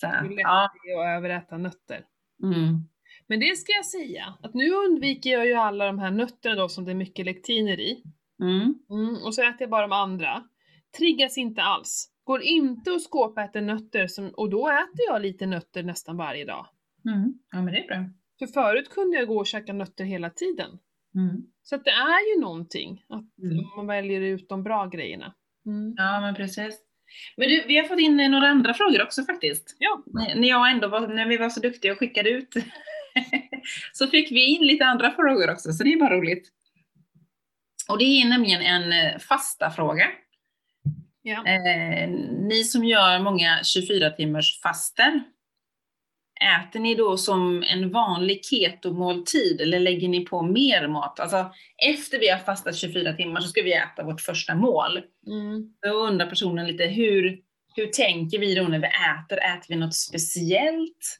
så, Hur lätt ja. det är att överäta nötter. Mm. Men det ska jag säga, att nu undviker jag ju alla de här nötterna då som det är mycket lektiner i. Mm. Mm, och så äter jag bara de andra. Triggas inte alls. Går inte och skåpäter nötter som, och då äter jag lite nötter nästan varje dag. Mm. Ja, men det är bra. För förut kunde jag gå och käka nötter hela tiden. Mm. Så att det är ju någonting att Mm. man väljer ut de bra grejerna. Mm. Ja, men precis. Men du, vi har fått in några andra frågor också faktiskt. Ja. När när jag ändå var, när vi var så duktiga och skickade ut så fick vi in lite andra frågor också, så det är bara roligt. Och det är nämligen en eh, fasta fråga. Ja. Eh, ni som gör många 24 timmars faster, äter ni då som en vanlig ketomåltid eller lägger ni på mer mat? Alltså efter vi har fastat 24 timmar så ska vi äta vårt första mål. Mm. Då undrar personen lite hur, hur tänker vi då när vi äter? Äter vi något speciellt?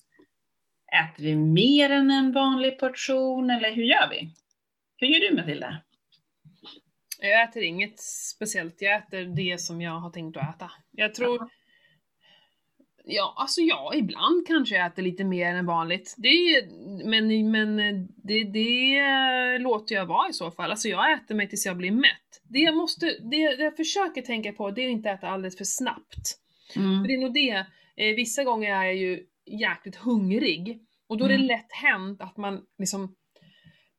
Äter vi mer än en vanlig portion eller hur gör vi? Hur gör du Matilda? Jag äter inget speciellt, jag äter det som jag har tänkt att äta. Jag tror... Ja, alltså ja, ibland kanske jag äter lite mer än vanligt. Det men men det, det låter jag vara i så fall. Alltså jag äter mig tills jag blir mätt. Det jag, måste, det jag försöker tänka på, det är att inte äta alldeles för snabbt. Mm. För det är nog det, eh, vissa gånger är jag ju jäkligt hungrig. Och då är det Mm. lätt hänt att man liksom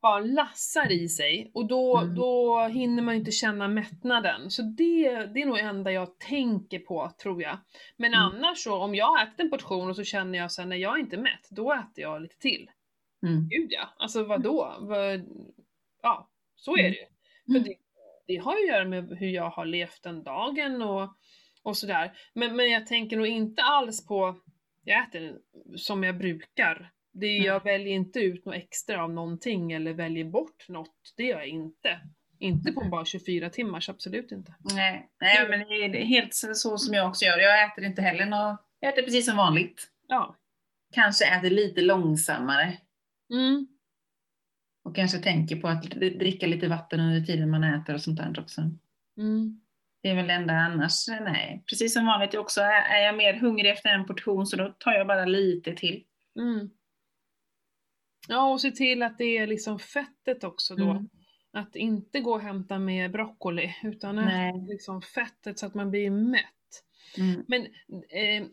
bara lassar i sig och då, Mm. då hinner man ju inte känna mättnaden. Så det, det är nog det enda jag tänker på, tror jag. Men Mm. annars så, om jag har ätit en portion och så känner jag sen när jag är inte mätt, då äter jag lite till. Mm. Gud ja, alltså vadå? Vad, ja, så är Mm. det ju. För Mm. det, det har ju att göra med hur jag har levt den dagen och, och sådär. Men, men jag tänker nog inte alls på, jag äter som jag brukar. Det, Mm. Jag väljer inte ut något extra av någonting eller väljer bort något. Det gör jag inte. Inte på bara 24 timmars, absolut inte. Nej, nej, men det är helt så som jag också gör. Jag äter inte heller något, jag äter precis som vanligt. Ja. Kanske äter lite långsammare. Mm. Och kanske tänker på att dricka lite vatten under tiden man äter och sånt där också. Mm. Det är väl det enda annars, nej. Precis som vanligt också, är är jag mer hungrig efter en portion så då tar jag bara lite till. Mm. Ja, och se till att det är liksom fettet också då. Mm. Att inte gå och hämta med broccoli, utan äta liksom fettet så att man blir mätt. Mm. Men, eh,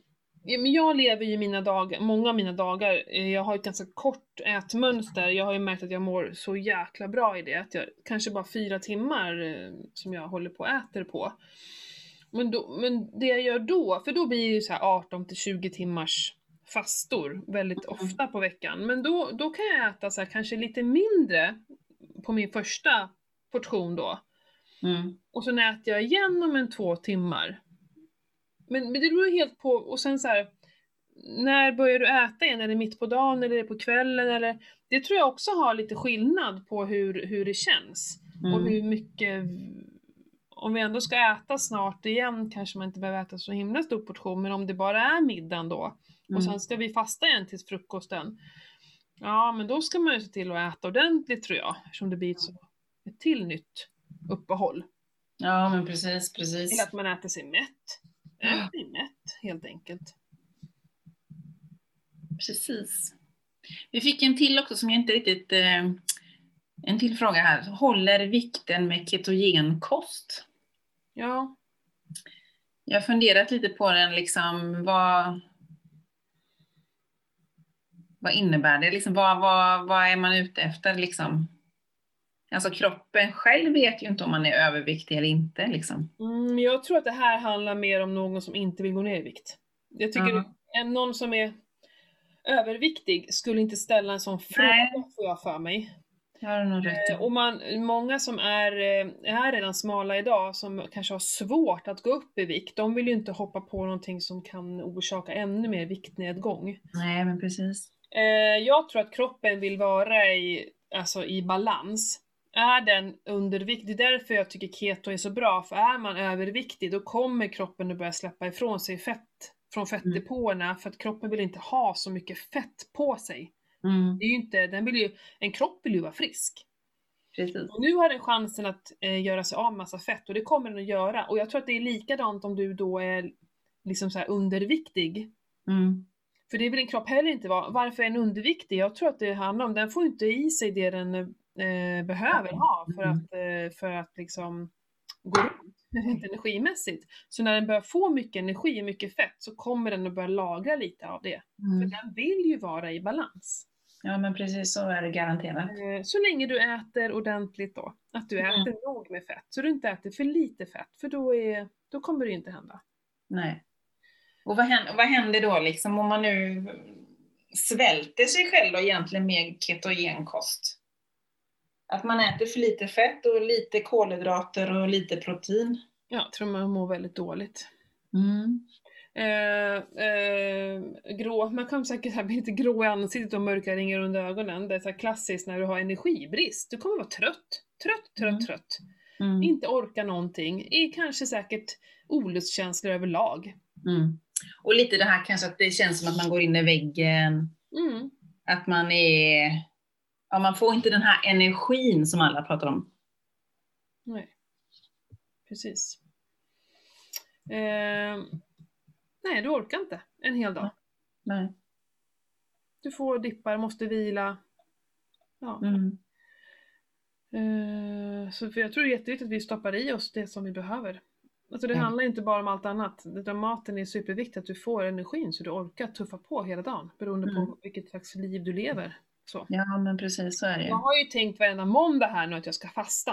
jag lever ju mina dagar, många av mina dagar, eh, jag har ett ganska kort ätmönster. Jag har ju märkt att jag mår så jäkla bra i det. Att jag, kanske bara fyra timmar eh, som jag håller på och äter på. Men, då, men det jag gör då, för då blir det ju så här 18 till 20 timmars fastor väldigt Mm. ofta på veckan. Men då, då kan jag äta så här, kanske lite mindre på min första portion då. Mm. Och sen äter jag igen om en två timmar. Men, men det beror helt på, och sen så här, när börjar du äta igen? Är det mitt på dagen eller är det på kvällen? Eller, det tror jag också har lite skillnad på hur, hur det känns. Och Mm. hur mycket, om vi ändå ska äta snart igen kanske man inte behöver äta så himla stor portion, men om det bara är middagen då, och Mm. sen ska vi fasta igen tills frukosten. Ja, men då ska man ju se till att äta ordentligt tror jag, eftersom det blir ett, så, ett till nytt uppehåll. Ja, men precis, Eller precis. att man äter sig mätt. Ät dig mätt, helt enkelt. Precis. Vi fick en till också som jag inte riktigt... Eh, en till fråga här. Håller vikten med ketogenkost? Ja, Jag har funderat lite på den, liksom vad... Vad innebär det? Liksom, vad, vad, vad är man ute efter? Liksom? Alltså kroppen själv vet ju inte om man är överviktig eller inte. Liksom. mm, jag tror att det här handlar mer om någon som inte vill gå ner i vikt. Jag tycker Ja. en, någon som är överviktig skulle inte ställa en sån fråga, Nej. får jag för mig. Eh, Och man, många som är, eh, är redan smala idag, som kanske har svårt att gå upp i vikt, de vill ju inte hoppa på någonting som kan orsaka ännu mer viktnedgång. Nej, men precis. Eh, jag tror att kroppen vill vara i, alltså i balans. Är den underviktig, det är därför jag tycker keto är så bra, för är man överviktig då kommer kroppen att börja släppa ifrån sig fett från fettdepåerna för att kroppen vill inte ha så mycket fett på sig. Mm, Det är inte, den vill ju, en kropp vill ju vara frisk. precis. Och nu har den chansen att eh, göra sig av med massa fett och det kommer den att göra. Och jag tror att det är likadant om du då är liksom så här underviktig. Mm, För det vill en kropp heller inte vara. Varför är den underviktig? Jag tror att det handlar om, den får inte i sig det den eh, behöver ha för Mm. att, eh, för att liksom gå runt rent energimässigt. Så när den börjar få mycket energi och mycket fett så kommer den att börja lagra lite av det. För mm. den vill ju vara i balans. Ja, men precis så är det garanterat. Eh, Så länge du äter ordentligt då. Att du Mm. äter nog med fett. Så du inte äter för lite fett. För då, är, då kommer det ju inte hända. Nej. Och vad händer, vad händer då liksom om man nu svälter sig själv då egentligen med ketogenkost? Att man äter för lite fett och lite kolhydrater och lite protein. Ja, jag tror man mår väldigt dåligt. Mm. Eh, eh, grå, man kan säkert här bli lite grå i ansiktet och mörka ringar under ögonen. Det är så klassiskt när du har energibrist. Du kommer vara trött. Trött, trött, Mm. trött. Mm. Inte orka någonting. Är kanske säkert olustkänslor överlag. Mm. Och lite det här kanske att det känns som att man går in i väggen. Mm. Att man är... Ja, man får inte den här energin som alla pratar om. Nej. Precis. Eh, nej, du orkar inte. en hel dag. Nej. Du får dippar, måste vila. Ja. Mm. Eh, så för jag tror det är jätteviktigt att vi stoppar i oss det som vi behöver. Alltså det Mm. handlar inte bara om allt annat. Utan maten är superviktigt att du får energin så du orkar tuffa på hela dagen. Beroende Mm. på vilket slags liv du lever. Så. Ja, men precis så är det. Jag har ju tänkt varenda måndag här nu att jag ska fasta.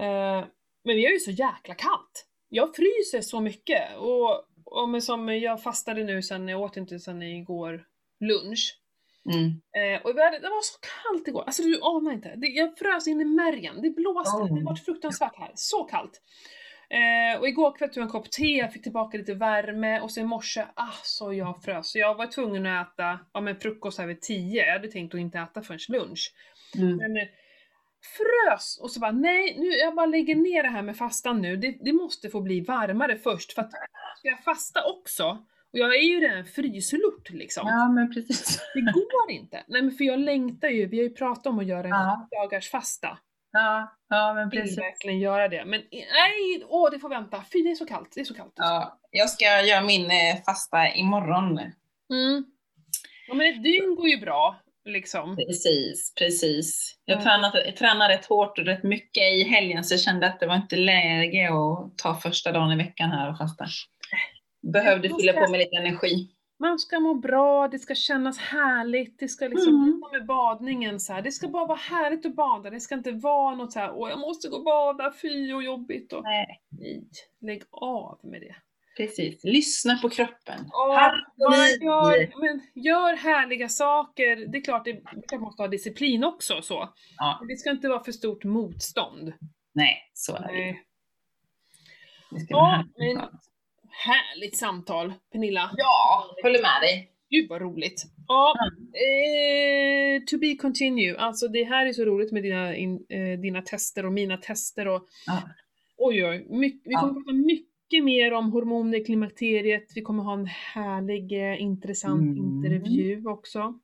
Eh, men vi har ju så jäkla kallt. Jag fryser så mycket. Och, och men som jag fastade nu sen, jag åt inte sen igår lunch. Mm. Eh, och det var så kallt igår, alltså du anar inte. Det, jag frös in i märgen, det blåste, Oh. det var fruktansvärt här. Så kallt. Eh, och igår kväll tog jag en kopp te, jag fick tillbaka lite värme och sen i morse, ah så jag frös. Så jag var tvungen att äta ja, men frukost här vid 10, jag hade tänkt att inte äta förrän lunch. Mm. Men eh, frös och så bara nej, nu, jag bara lägger ner det här med fastan nu. Det, det måste få bli varmare först för att ska jag fasta också, och jag är ju redan fryslort liksom. Ja, men precis. Det går inte. Nej men för jag längtar ju, vi har ju pratat om att göra en Ja. dagars fasta. Ja, ja men Jag vill precis. verkligen göra det. Men nej, åh det får vänta. Fy det är så kallt, det är så kallt. Ja, jag ska göra min eh, fasta imorgon. Mm. Ja men ett dygn går ju bra, liksom. Precis, precis. Jag Ja. tränade, jag tränade rätt hårt och rätt mycket i helgen så jag kände att det var inte läge att ta första dagen i veckan här och fasta. Behövde fylla på med lite energi. Man ska må bra, det ska kännas härligt, det ska liksom, Mm. med badningen så här. det ska bara vara härligt att bada, det ska inte vara något så här, åh jag måste gå och bada, fy och jobbigt och Nej, nej, lägg av med det. precis. Lyssna på kroppen. Harmoni. gör, men gör härliga saker. Det är klart, det man måste ha disciplin också så. Ja. Det ska inte vara för stort motstånd. Nej, så är det. Det Ja, men härligt samtal, Pernilla. Ja, håller med dig. Gud vad roligt. Ja, eh, to be continue. Alltså det här är så roligt med dina, in, eh, dina tester och mina tester och Ja. oj oj, mycket, vi Ja. kommer prata mycket mer om hormoner, klimakteriet, vi kommer ha en härlig, eh, intressant Mm. intervju också.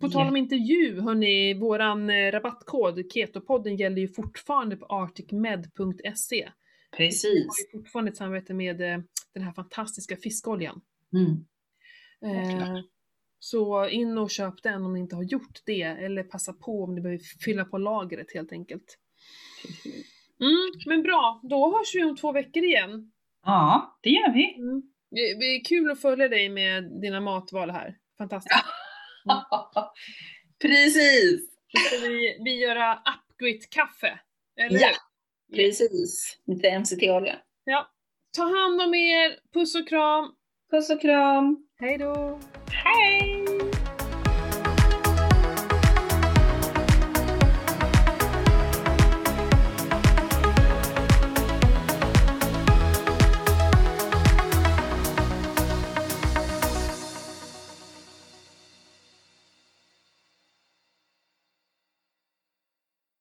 På tal om intervju, hörni, våran eh, rabattkod Ketopodden gäller ju fortfarande på articmed.se. Vi Precis. har ju fortfarande ett samarbete med eh, den här fantastiska fiskoljan. Mm. Eh, så in och köp den om ni inte har gjort det, eller passa på om ni behöver fylla på lagret helt enkelt. Mm, men bra, då hörs vi om två veckor igen. Ja, det gör vi. Mm. Det är kul att följa dig med dina matval här. Fantastiskt. Precis. Då ska vi, vi göra upgrit-kaffe. Eller Ja. Precis. Lite MCT-olja. ja. Ta hand om er, puss och kram. Puss och kram. Hej då! Hej!